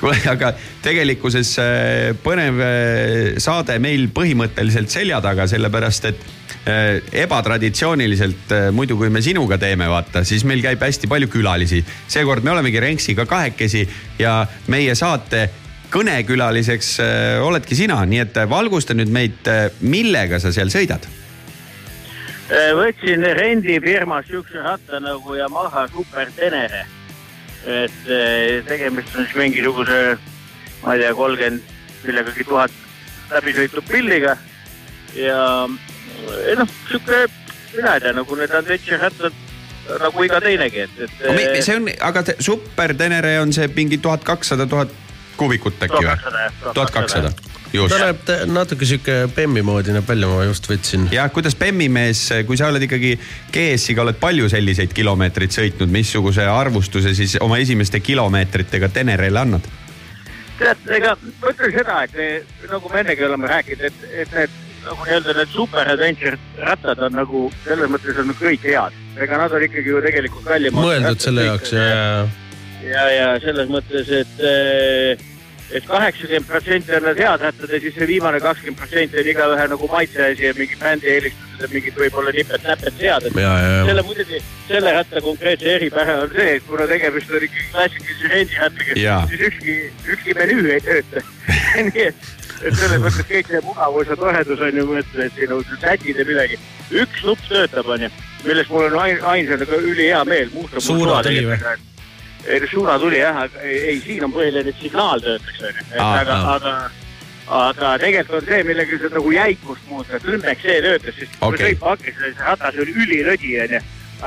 [SPEAKER 1] kuule, aga tegelikkuses äh, põnev äh, saade meil põhimõtteliselt selja taga, sellepärast et äh, ebatraditsiooniliselt äh, muidu, kui me sinuga teeme, vaata, siis meil käib hästi palju külalisi. seekord me olemegi Renksiga kahekesi ja meie saate kõnekülaliseks äh, oledki sina, nii et äh, valgusta nüüd meid, millega sa seal sõidad?
[SPEAKER 10] Võtsin rendifirmas siukse ratta nagu Yamaha Super Tenere. et eh, tegemist on siis mingisuguse, ma ei tea, kolmkümmend millegagi tuhat läbi sõitud pilliga. ja eh, noh, sihuke, mina ei tea, nagu need adventure rattad nagu iga teinegi, et, et. eh,
[SPEAKER 1] see on, aga te- super Tenere on see mingi tuhat kakssada, tuhat kuubikut äkki või?
[SPEAKER 10] 1200 jah,
[SPEAKER 1] tuhat kakssada,
[SPEAKER 2] ta. näeb natuke sihuke Bemmi moodi näeb välja, ma just võtsin.
[SPEAKER 1] jah, kuidas Bemmi mees, kui sa oled ikkagi GS-iga oled palju selliseid kilomeetreid sõitnud, missuguse arvustuse siis oma esimeste kilomeetritega Tenerele annad?
[SPEAKER 10] tead, ega ma ütlen seda, et eh, nagu me ennegi oleme rääkinud, et, et need nagu nii-öelda need super adventure rattad on nagu selles mõttes on kõik head. ega nad on ikkagi ju tegelikult kallimad.
[SPEAKER 2] mõeldud selle jaoks ja, ja,
[SPEAKER 10] ja, ja selles mõttes, et, et kaheksakümmend protsenti on need head rattad ja siis see viimane kakskümmend protsenti on igaühe nagu maitse asi ja mingi bändi eelistused ja mingid võib-olla nipet-näpet sead. selle muidugi, selle ratta konkreetse eripära on see, et kuna tegemist on ikkagi klassikalise rendirattaga
[SPEAKER 1] Jaa.,
[SPEAKER 10] siis ükski, ükski menüü ei tööta. [laughs] nii et, et selles mõttes kõik see mugavus ja toredus on ju, mõtled, et siin on sätid ja midagi. üks nupp töötab, onju, millest mul on ain- ainsana ka ülihea meel.
[SPEAKER 2] Suunatuli või?
[SPEAKER 10] ei, suunatuli jah, aga ei, siin on põhiline, et signaal töötaks, onju.
[SPEAKER 1] Aa,
[SPEAKER 10] aga,
[SPEAKER 1] aa.
[SPEAKER 10] aga, aga tegelikult on see, millega sa nagu jäikust muutad, õnneks see töötas, sest kui okay. sõit pakis, see ratas oli ülilõdi, onju.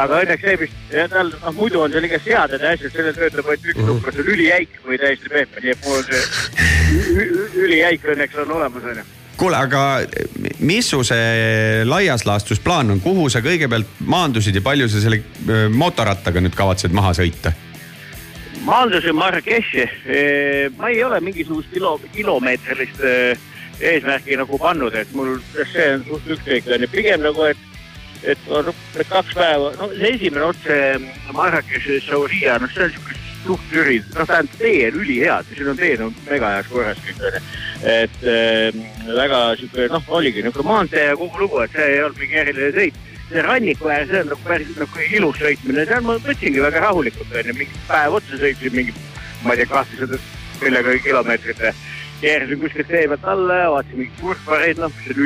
[SPEAKER 10] aga õnneks see, mis tal, noh muidu on seal ikka seaded ja asjad, sellel töötab ainult üks nupp, kas on ülijäik või täiesti pehme, nii et mul on see ü- ü- ülijäik õnneks on olemas, onju.
[SPEAKER 1] kuule, aga mis su see laias laastus plaan on, kuhu sa kõigepealt maandusid ja palju sa selle mootorrattaga nüüd kavatsed maha sõita?
[SPEAKER 10] Maandusin Marrakechi, ma ei ole mingisugust kilo, kilomeetrilist eh, eesmärki nagu pannud, et mul see on suht ükskõik onju, pigem nagu, et, et need kaks päeva, no see esimene otse Marrakechi Sauria, noh see on siuke suht üri, noh tähendab tee on ülihea, siin on teed on mega heas korras kõik onju. et eh, väga siuke noh, oligi niuke maantee ja kogu lugu, et see ei olnud mingi eriline sõit see ranniku äär, see on nagu päris nagu ilus sõitmine, seal ma võtsingi väga rahulikult onju, mingi päev otsa sõitsin mingi, ma ei tea, kahtesada millegagi kilomeetrite. Keerasin kuskilt tee pealt alla ja vaatasin mingit kurkvareid, noh, mis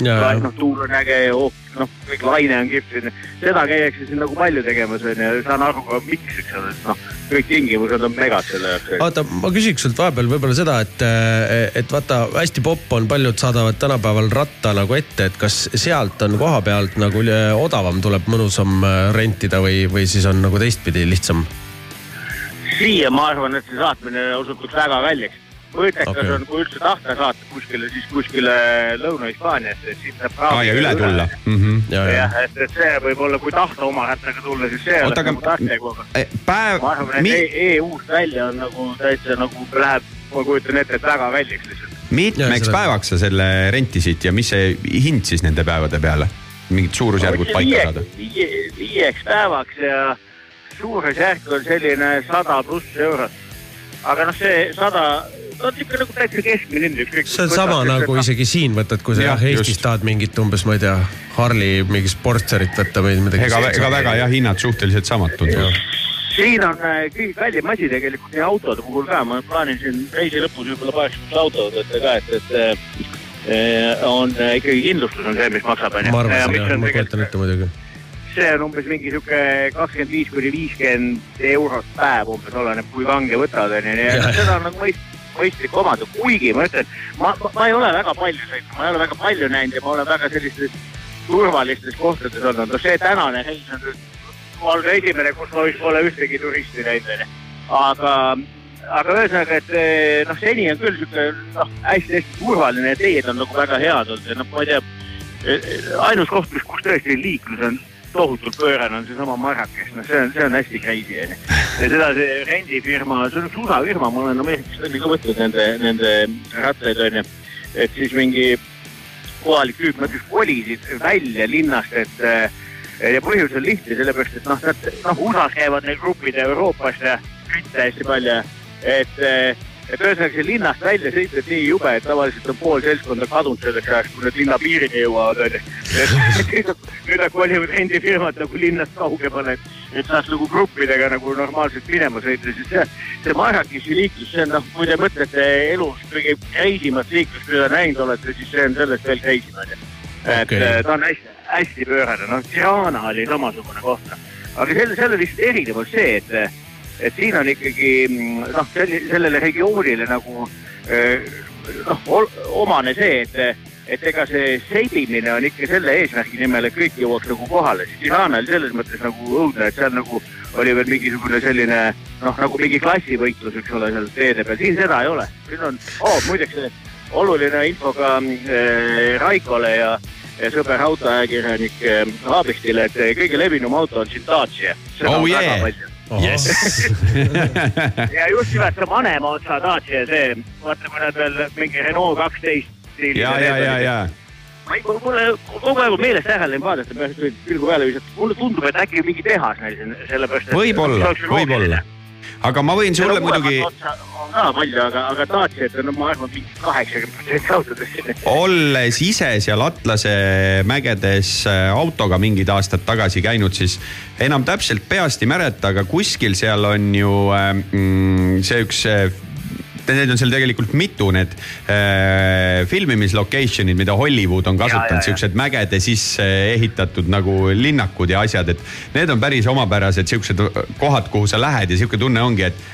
[SPEAKER 10] on
[SPEAKER 2] ja.
[SPEAKER 10] noh, tuul on äge ja hoop, noh, kõik laine on kihvt, seda käiakse siin nagu palju tegemas onju saan aru ka miks, eks ole, et noh, kõik tingimused on megad selle jaoks.
[SPEAKER 2] oota, ma küsiks sult vahepeal võib-olla seda, et, et vaata hästi popp on, paljud saadavad tänapäeval ratta nagu ette, et kas sealt on koha pealt nagu üle- odavam, tuleb mõnusam äh, rentida või, või siis on nagu teistpidi lihtsam?
[SPEAKER 10] siia ma arvan, et see saatmine osutuks väga kalliks. Mõttekas okay. on, kui üldse tahta saata kuskile, siis kuskile Lõuna-Hispaaniasse, et siit saab
[SPEAKER 1] aa, ja üle tulla.
[SPEAKER 10] jah, et, et see võib olla, kui tahta oma rattaga tulla, siis see
[SPEAKER 1] Oota,
[SPEAKER 10] oleks
[SPEAKER 1] aga-
[SPEAKER 10] nagu tegu, aga
[SPEAKER 1] päev
[SPEAKER 10] ma arvan, et
[SPEAKER 1] mi-
[SPEAKER 10] e EU-st välja on nagu täitsa nagu läheb, ma kujutan ette, et väga kalliks lihtsalt.
[SPEAKER 1] mitmeks päevaks sa selle rentisid ja mis see hind siis nende päevade peale? mingid suurusjärgud paika saada?
[SPEAKER 10] viie, viieks päevaks ja suurusjärk on selline sada pluss eurot. aga noh, see sada, on ikka nagu täitsa keskmine ükskõik.
[SPEAKER 2] see on sama nagu isegi siin võtad, kui sa
[SPEAKER 1] Jah,
[SPEAKER 2] jah, Eestis
[SPEAKER 1] just.
[SPEAKER 2] tahad mingit umbes, ma ei tea, Harley mingit Sportserit võtta või midagi.
[SPEAKER 1] ega, ega väga jah, hinnad suhteliselt samad tunduvad.
[SPEAKER 10] siin on äh, kõige kallim asi tegelikult nii autode puhul ka, ma plaanin siin reisi lõpus võib-olla paariks auto võtta ka, et, et äh, on äh, ikkagi kindlustus on see, mis maksab onju.
[SPEAKER 2] ma arvasin jah, ma kujutan ette muidugi.
[SPEAKER 10] see on umbes mingi sihuke kakskümmend viis kuni viiskümmend eurot päev umbes, oleneb kui kange võtad onju, nii et seda on nagu mõist-, mõistlik omada, kuigi ma ütlen, ma, ma, ma ei ole väga palju sõitnud, ma ei ole väga palju näinud ja ma olen väga sellistes turvalistes kohtades olnud, no see tänane reis on nüüd, mul on esimene, kus ma vist pole ühtegi turisti näinud aga aga ühesõnaga, et eh, noh, seni on küll sihuke noh, hästi-hästi turvaline ja teed on nagu väga head olnud ja noh, ma ei tea, ainus koht, kus, kus tõesti liiklus on tohutult pöörane, on seesama Marrakech, noh, see on, see on hästi crazy onju. ja seda see rendifirma, see on üks USA firma, ma olen Ameerikast enne ka võtnud nende, nende rattaid onju, et siis mingi kohalik tüüp näiteks kolisid välja linnast, et eh, ja põhjus on lihtne, sellepärast et noh, nad noh, USA-s käivad need grupid Euroopas ja kütte hästi palju, et eh, et ühesõnaga see linnast välja sõita on nii jube, et tavaliselt on pool seltskonda kadunud selleks ajaks, kui nad linna piirini jõuavad, onju. nüüd nad- nad kolivad rendifirmad nagu linnast kaugemale, et, et saaks nagu gruppidega nagu normaalselt minema sõita, sest see, see Marrakechi liiklus, see on noh, kui te mõtlete elus kõige reisimat liiklust, mida näinud olete, siis see on sellest veel reisim onju. et okay. ta on hästi, hästi pöörane, noh, Tirana oli samasugune koht. aga selle, selle lihtsalt erinev on see, et, et siin on ikkagi mm, noh, sellele regioonile nagu eh, noh, omane see, et, et ega see seibimine on ikka selle eesmärgi nimel, et kõik jõuaks nagu kohale. Tirana oli selles mõttes nagu õudne, et seal nagu oli veel mingisugune selline noh, nagu mingi klassivõitlus, eks ole, seal teede peal, siin seda ei ole. siin on oh,, muideks oluline info ka äh, Raikole ja, sõber autoajakirjanik äh, Aabistile, et äh, kõige levinum auto on siin Dacia.
[SPEAKER 1] Oh yeah. Yes. [laughs]
[SPEAKER 10] ja just nimelt see vanema otsa Dacia, see, vaata kui nad veel mingi Renault kaksteist.
[SPEAKER 1] ja, ja, ja, ja.
[SPEAKER 10] ma ei, mulle kogu aeg on meelest ära läinud vaadata, peaks pilgu peale visata, mulle tundub, et äkki mingi tehas neil siin, sellepärast.
[SPEAKER 1] võib-olla, võib-olla. Aga ma võin sulle muidugi,
[SPEAKER 10] on ka palju, aga, aga Daciat on, ma arvan, mingi kaheksakümmend protsenti autodest
[SPEAKER 1] olles ise seal Atlase mägedes äh, autoga mingid aastad tagasi käinud, siis enam täpselt peast ei mäleta, aga kuskil seal on ju äh, mm, see üks äh, Need on seal tegelikult mitu need äh, filmimislocation'id, mida Hollywood on
[SPEAKER 10] Ja, ja,
[SPEAKER 1] kasutanud,
[SPEAKER 10] ja.
[SPEAKER 1] siuksed mägede sisse ehitatud nagu linnakud ja asjad, et need on päris omapärased siuksed kohad, kuhu sa lähed ja sihuke tunne ongi, et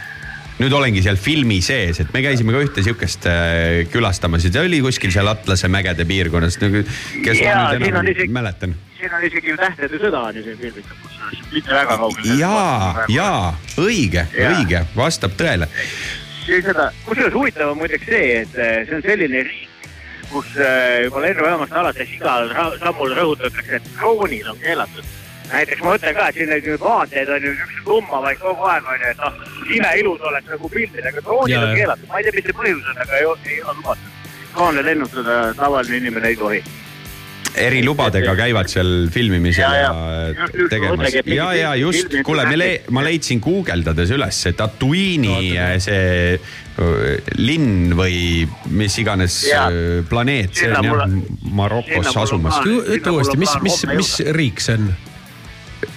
[SPEAKER 1] nüüd olengi seal filmi sees, et me käisime ka ühte sihukest äh, külastamas ja see oli kuskil seal Atlase mägede piirkonnas, nagu kes
[SPEAKER 10] Jaa,
[SPEAKER 1] ma nüüd enam
[SPEAKER 10] isegi-
[SPEAKER 1] mäletan.
[SPEAKER 10] siin on isegi Tähtede sõda on ju siin filmitud, mitte väga kaugel.
[SPEAKER 1] ja, ja õige, õige, vastab tõele.
[SPEAKER 10] Siis seda, kusjuures huvitav on muideks see, et eh, see on selline riik, kus eh, juba lennujaamast alates igal sammul rõhutatakse, et droonid on keelatud. näiteks ma ütlen ka, et siin neid vaateid on ju siuksed lummavaid kogu aeg on ju, et noh, imeilus oleks nagu pildid, aga droonid
[SPEAKER 2] Jaa,
[SPEAKER 10] on keelatud, ma ei tea, mis see põhjus on, aga ei, ei ole lubatud. droone lennutada tavaline inimene ei tohi.
[SPEAKER 1] Erilubadega käivad seal filmimisel
[SPEAKER 10] Ja,
[SPEAKER 1] ja,
[SPEAKER 10] ja.
[SPEAKER 1] ja tegemas ja, ja just kuule, me le-, ma leidsin guugeldades üles see Tatooine'i äh, see öö, linn või mis iganes
[SPEAKER 10] Jaa.
[SPEAKER 1] öö, planeet, see on jah Marokos asumas.
[SPEAKER 2] ütle uuesti, mis, mis, mis riik see on?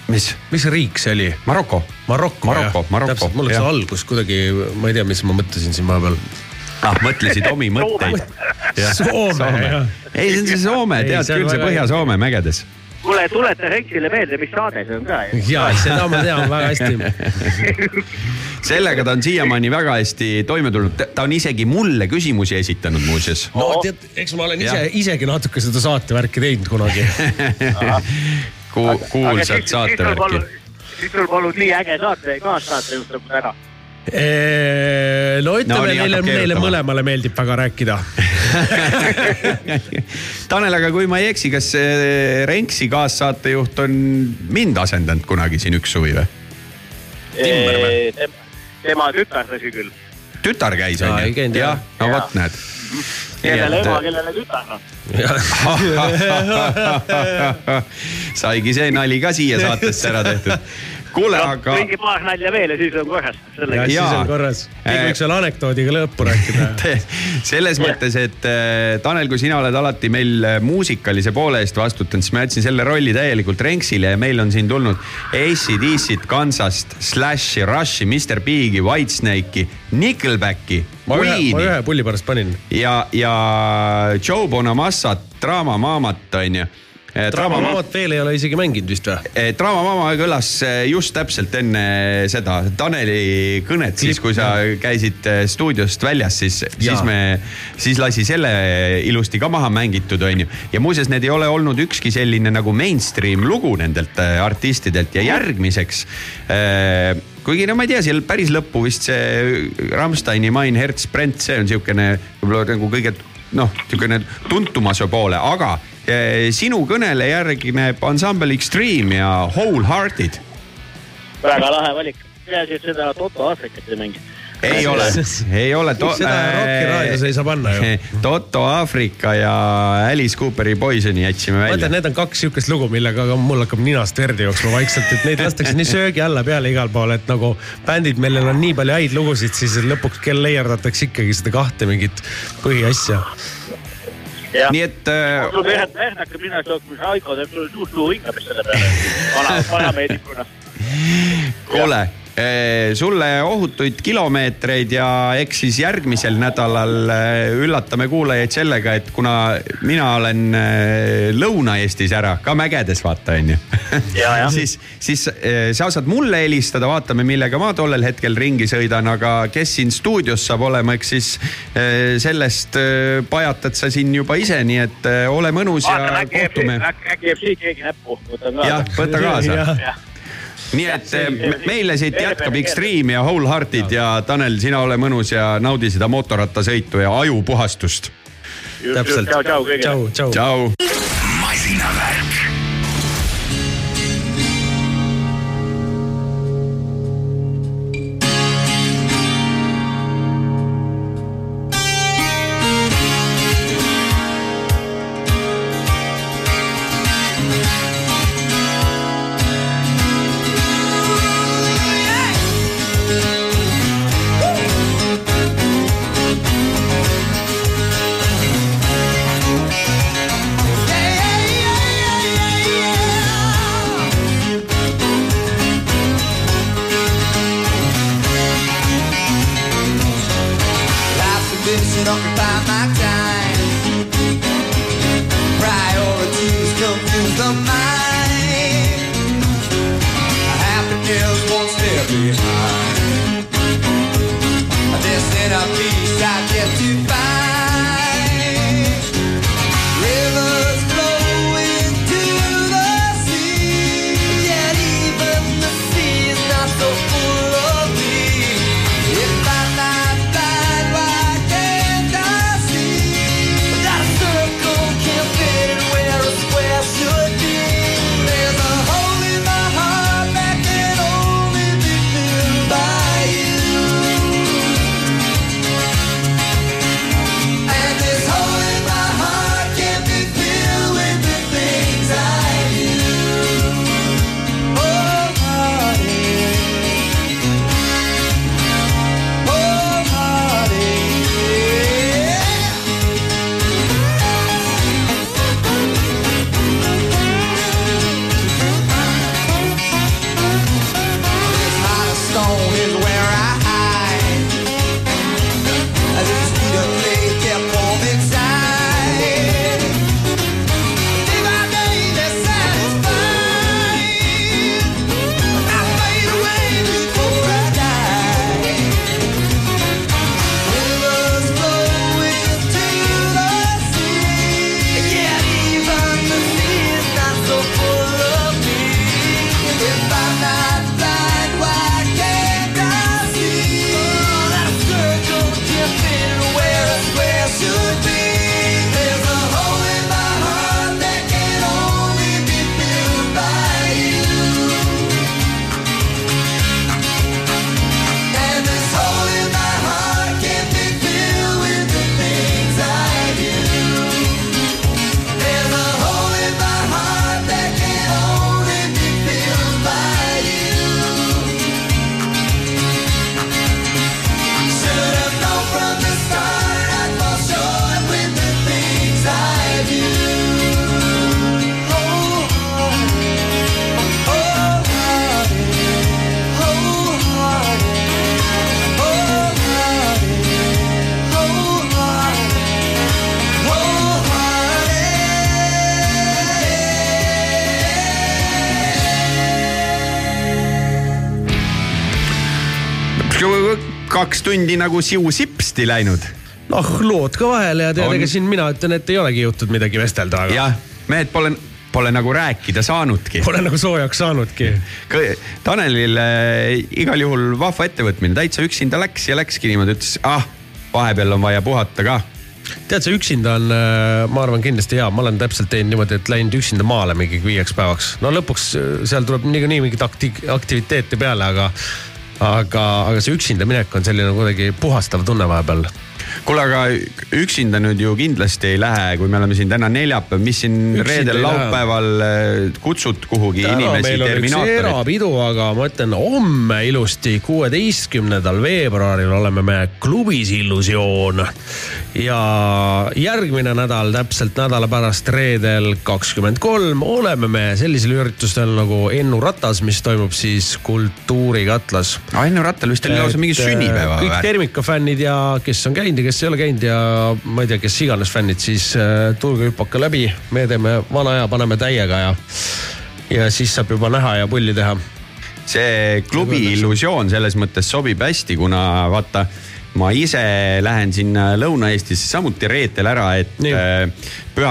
[SPEAKER 1] mis?
[SPEAKER 2] mis riik see oli?
[SPEAKER 1] Maroko.
[SPEAKER 2] Maroko,
[SPEAKER 1] Maroko. Maroko,
[SPEAKER 2] täpselt, mul läks algus kuidagi, ma ei tea, mis ma mõtlesin siin vahepeal.
[SPEAKER 1] ah, mõtlesid omi mõtteid.
[SPEAKER 2] Soome, jah.
[SPEAKER 1] ei, see on see Soome, tead küll, see Põhja-Soome mägedes.
[SPEAKER 10] kuule, tuleta Henksile meelde, mis saade see on ka.
[SPEAKER 2] ja seda ma tean väga hästi. [laughs]
[SPEAKER 1] sellega ta on siiamaani väga hästi toime tulnud, ta on isegi mulle küsimusi esitanud muuseas.
[SPEAKER 2] no tead, eks ma olen ise isegi natuke seda saatevärki teinud kunagi. [laughs]
[SPEAKER 1] Ku- kuulsat saatevärki.
[SPEAKER 10] siis sul polnud nii äge saate, kaassaatejuht nagu täna.
[SPEAKER 2] No
[SPEAKER 1] No
[SPEAKER 2] ütleme
[SPEAKER 1] nii
[SPEAKER 2] neile,
[SPEAKER 1] keerutama.
[SPEAKER 2] mõlemale meeldib väga rääkida. [laughs]
[SPEAKER 1] Tanel, aga kui ma ei eksi, kas see Renksi kaassaatejuht on mind asendanud kunagi siin üks suvi või?
[SPEAKER 10] Tema tütar tõsi küll.
[SPEAKER 1] tütar käis
[SPEAKER 2] käinud,?
[SPEAKER 1] jah
[SPEAKER 2] jah.,
[SPEAKER 1] no vot näed.
[SPEAKER 10] kellele ema, kellele tütar noh. [laughs]
[SPEAKER 1] saigi see nali ka siia saatesse ära tehtud. [laughs] kuule, aga
[SPEAKER 10] mingi paar nalja veel ja siis on korras.
[SPEAKER 2] ja siis
[SPEAKER 1] Jaa.
[SPEAKER 2] on korras. keegi
[SPEAKER 1] Äh,
[SPEAKER 2] võiks selle anekdoodiga lõppu rääkida. [laughs]
[SPEAKER 1] selles mõttes, et äh, Tanel, kui sina oled alati meil äh, muusikalise poole eest vastutanud, siis ma jätsin selle rolli täielikult Renksile ja meil on siin tulnud ACDC-t, Kansast, Slashi, Rushi, Mr Big'i, Whitesnake'i, Nickelbacki,
[SPEAKER 2] ma ühe, ma ühe pulli pärast panin.
[SPEAKER 1] ja, ja Joe Bonamassat, Draama Mamat onju.
[SPEAKER 2] Draama Mamat veel ei ole isegi mänginud vist või?
[SPEAKER 1] Draama Mama kõlas eh, just täpselt enne seda Taneli kõnet, siis kui sa käisid eh, stuudiost väljas, siis, siis me, siis lasi selle ilusti ka maha mängitud, onju. ja muuseas, need ei ole olnud ükski selline nagu mainstream lugu nendelt eh, artistidelt ja järgmiseks eh, kuigi no ma ei tea, seal päris lõppu vist see Rammsteini Mein Herz brennt, see on siukene võib-olla nagu kõige noh, niisugune tuntumase poole, aga eh, sinu kõnele järgneb ansambel Extreme ja Wholehearted.
[SPEAKER 10] väga lahe valik. peaasi, et seda Toto Aafrikat ei mängi.
[SPEAKER 1] ei ole, ei ole.
[SPEAKER 2] Seda Rocki raadios ei saa panna ju. [laughs]
[SPEAKER 1] Toto Aafrika ja Alice Cooperi Poisoni jätsime
[SPEAKER 2] ma
[SPEAKER 1] välja
[SPEAKER 2] ütlen, need on kaks sihukest lugu, millega mul hakkab ninast verd jooksma vaikselt, et neid lastakse nii söögi alla peale igal pool, et nagu bändid, millel on nii palju häid lugusid, siis lõpuks kell leierdatakse ikkagi seda kahte mingit põhiasja.
[SPEAKER 1] Nii et äh,
[SPEAKER 10] verd hakkab ninast jooksma, Raiko teeb sulle suust luu hingab selle peale. vana, vana meedikuna.
[SPEAKER 1] kuule, sulle ohutuid kilomeetreid ja eks siis järgmisel nädalal eh, üllatame kuulajaid sellega, et kuna mina olen eh, Lõuna-Eestis ära, ka mägedes vaata onju. [laughs] siis, siis sa saad mulle helistada, vaatame, millega ma tollel hetkel ringi sõidan, aga kes siin stuudios saab olema, eks siis sellest pajatad sa siin juba ise, nii et ole mõnus ja
[SPEAKER 10] vaatame, äkki
[SPEAKER 1] kohtume.
[SPEAKER 10] äkki jääb siit keegi näppu. võtan kaasa.
[SPEAKER 1] jah, võta kaasa. [laughs] nii et eh, me- meile siit jätkab Extreme ja Wholehearted ja Tanel, sina ole mõnus ja naudi seda mootorrattasõitu ja ajupuhastust.
[SPEAKER 2] täpselt.
[SPEAKER 10] tšau, tšau kõigile.
[SPEAKER 2] tšau. tšau.
[SPEAKER 4] masinavärk.
[SPEAKER 1] Tundi nagu siu-sipsti läinud.
[SPEAKER 2] noh, lood ka vahele ja tead, ega siin mina ütlen, et ei olegi jõutud midagi vestelda, aga
[SPEAKER 1] jah, mehed pole, pole nagu rääkida saanudki.
[SPEAKER 2] pole nagu soojaks saanudki.
[SPEAKER 1] Tanelil äh, igal juhul vahva ettevõtmine, täitsa üksinda läks ja läkski niimoodi, ütles ah, vahepeal on vaja puhata ka.
[SPEAKER 2] tead, see üksinda on, ma arvan, kindlasti hea, ma olen täpselt teinud niimoodi, et läinud üksinda maale mingi viieks päevaks. no lõpuks äh, seal tuleb niikuinii mingit akti-, aktiviteeti peale, aga, aga, aga see üksinda minek on selline kuidagi puhastav tunne vahepeal.
[SPEAKER 1] kuule, aga üksinda nüüd ju kindlasti ei lähe, kui me oleme siin täna neljapäev, mis siin
[SPEAKER 2] Üksinda
[SPEAKER 1] reedel,
[SPEAKER 2] ei lähe.
[SPEAKER 1] laupäeval äh, kutsud kuhugi
[SPEAKER 2] täna
[SPEAKER 1] inimesi,
[SPEAKER 2] meil on üks erapidu, aga ma ütlen homme ilusti, kuueteistkümnendal veebruaril oleme me klubis Illusioon. Ja järgmine nädal, täpselt nädala pärast, reedel kakskümmend kolm oleme me sellisel üritusel nagu Ennu ratas, mis toimub siis Kultuurikatlas.
[SPEAKER 1] Ennu rattal vist oli lausa mingi sünnipäeva
[SPEAKER 2] kõik
[SPEAKER 1] või?
[SPEAKER 2] Termika fännid ja kes on käinud ja kes ei ole käinud ja ma ei tea, kes iganes fännid, siis äh, tulge hüppake läbi, me teeme vana aja, paneme täiega ja, ja siis saab juba näha ja pulli teha.
[SPEAKER 1] see klubi illusioon selles mõttes sobib hästi, kuna vaata, ma ise lähen sinna Lõuna-Eestisse samuti reetel ära, et äh,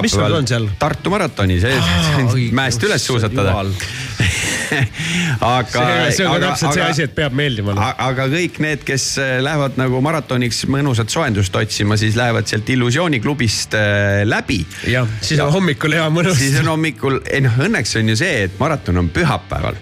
[SPEAKER 2] Mis sul
[SPEAKER 1] pühapäeval? Tartu maratoni, see [laughs] mäest üles suusatada. [laughs] aga,
[SPEAKER 2] see, on ka täpselt see asi, et peab meeldima.
[SPEAKER 1] A- aga kõik need, kes äh, lähevad nagu maratoniks mõnusat soojendust otsima, siis lähevad sealt illusiooniklubist äh, läbi.
[SPEAKER 2] jah, siis on hommikul hea mõnus.
[SPEAKER 1] siis on hommikul, ei noh, õnneks on ju see, et maraton on pühapäeval.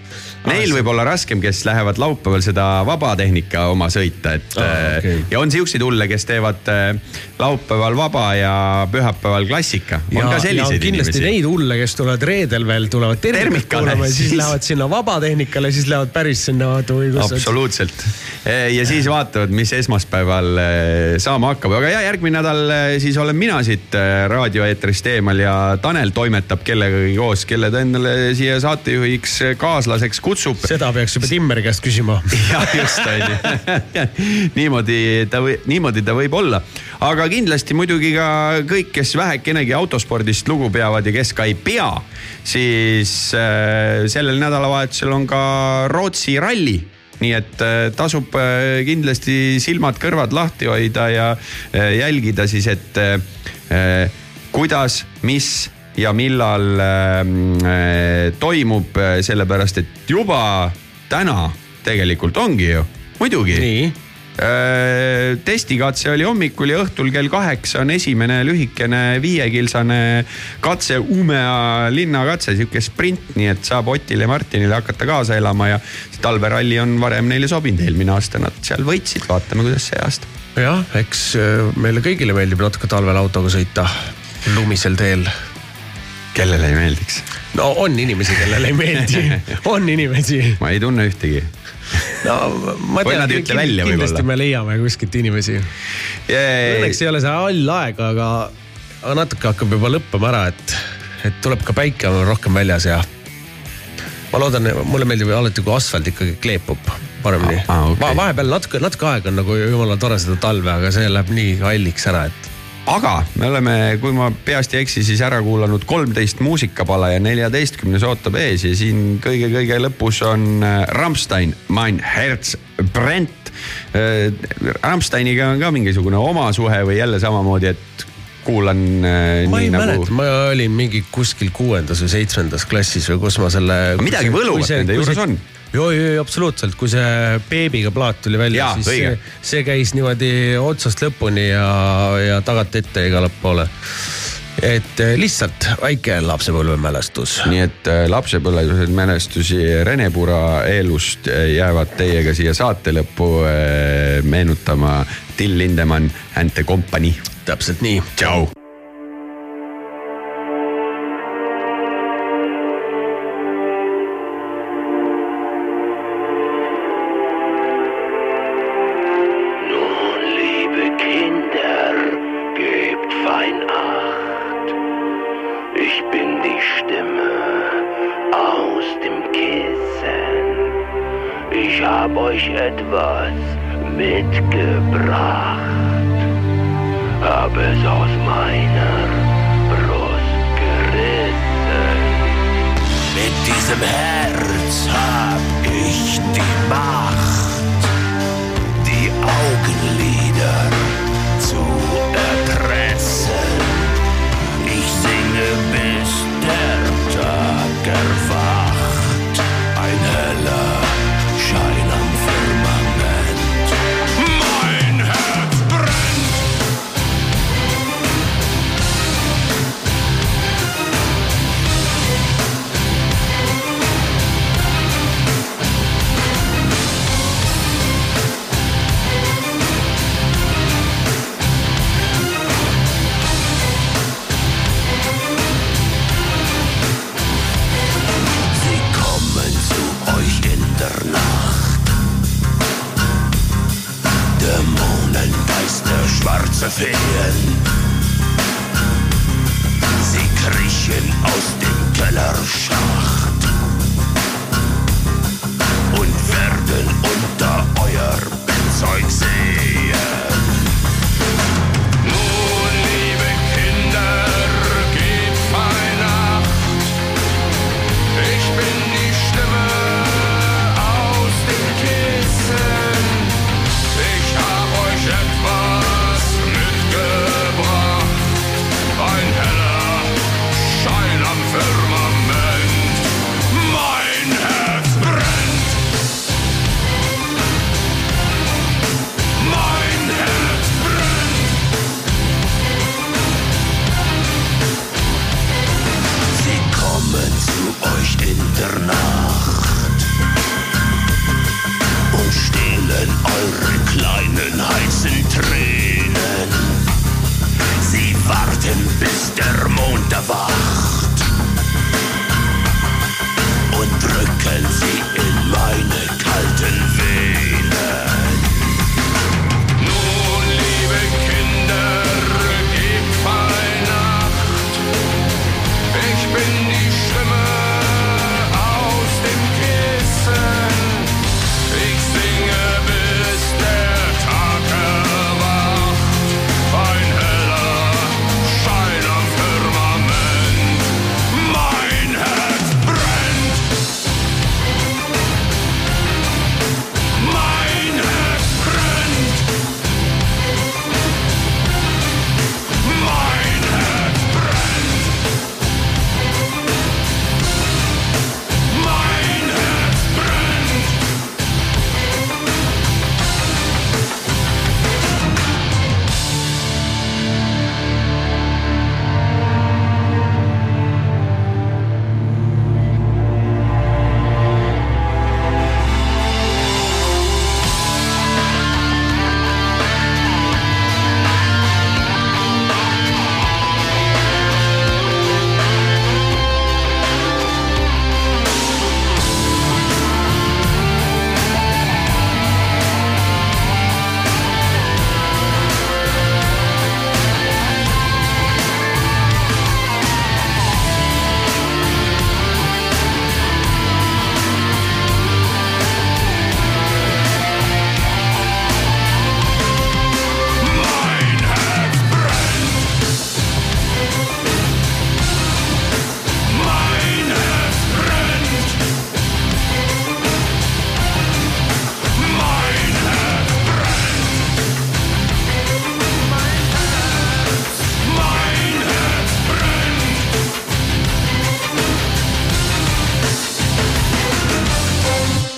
[SPEAKER 1] Neil võib olla raskem, kes lähevad laupäeval seda vabatehnika oma sõita, et
[SPEAKER 2] Aa, okei.
[SPEAKER 1] ja on siukseid hulle, kes teevad äh, laupäeval vaba ja pühapäeval klassika. on ka selliseid
[SPEAKER 2] kindlasti
[SPEAKER 1] inimesi.
[SPEAKER 2] neid hulle, kes tulevad reedel veel, tulevad
[SPEAKER 1] Termikale,
[SPEAKER 2] kuulama ja siis lähevad sinna vabatehnikale, siis lähevad päris sinna vaata või kus.
[SPEAKER 1] absoluutselt. ja siis vaatavad, mis esmaspäeval eh, saama hakkab, aga ja järgmine nädal eh, siis olen mina siit raadioeetrist eemal ja Tanel toimetab kellegagi koos, kelle ta endale siia saatejuhiks kaaslaseks kutsub.
[SPEAKER 2] seda peaks juba Timmeri käest küsima. [laughs]
[SPEAKER 1] jah, just on ju. niimoodi ta või, niimoodi ta võib olla. aga kindlasti muidugi ka kõik, kes vähekenegi autospordist lugu peavad ja kes ka ei pea, siis äh, sellel nädalavahetusel on ka Rootsi ralli nii et äh, tasub äh, kindlasti silmad-kõrvad lahti hoida ja jälgida siis, et kuidas, mis ja millal ähm, äh, toimub, sellepärast et juba täna tegelikult ongi ju, muidugi.
[SPEAKER 2] nii,
[SPEAKER 1] testikatse oli hommikul ja õhtul kell kaheksa on esimene lühikene viiekilsane katse, Umea linnakatse, sihuke sprint, nii et saab Otile Martinile hakata kaasa elama ja talveralli on varem neile sobinud, eelmine aasta nad seal võitsid, vaatame, kuidas see aasta.
[SPEAKER 2] jah, eks äh, meile kõigile meeldib natuke talvel autoga sõita lumisel teel.
[SPEAKER 1] Kellele ei meeldiks?
[SPEAKER 2] no on inimesi, kellele ei meeldi, [laughs] on inimesi.
[SPEAKER 1] ma ei tunne ühtegi.
[SPEAKER 2] no ma tean kindlasti
[SPEAKER 1] võib-olla.
[SPEAKER 2] me leiame kuskilt inimesi. Õnneks ei ole see hall aeg, aga, aga natuke hakkab juba lõppema ära, et, et tuleb ka päike on rohkem väljas ja ma loodan, mulle meeldib alati, kui asfalt ikkagi kleepub paremini
[SPEAKER 1] aa, okei.
[SPEAKER 2] Va- vahepeal natuke, natuke aega on nagu jumala tore seda talve, aga see läheb nii halliks ära, et
[SPEAKER 1] aga me oleme, kui ma peast ei eksi, siis ära kuulanud kolmteist muusikapala ja neljateistkümnes ootab ees ja siin kõige-kõige lõpus on äh, Rammstein, Mein Herz brennt. Rammsteiniga on ka mingisugune oma suhe või jälle samamoodi, et kuulan äh,
[SPEAKER 2] ma
[SPEAKER 1] nii
[SPEAKER 2] ei
[SPEAKER 1] nagu
[SPEAKER 2] mäleta, ma olin mingi kuskil kuuendas või seitsmendas klassis või kus ma selle.
[SPEAKER 1] midagi võluvat nende juures on.
[SPEAKER 2] joo, absoluutselt, kui see beebiga plaat tuli välja siis
[SPEAKER 1] õige.
[SPEAKER 2] see, see käis niimoodi otsast lõpuni ja, ja tagant ette igale poole. et eh, lihtsalt väike lapsepõlvemälestus.
[SPEAKER 1] nii et äh, lapsepõlvesed mälestusi Rene Pura eelust äh, jäävad teiega siia saate lõppu äh, meenutama Till Lindemann and the Company.
[SPEAKER 2] täpselt nii.
[SPEAKER 1] tšau.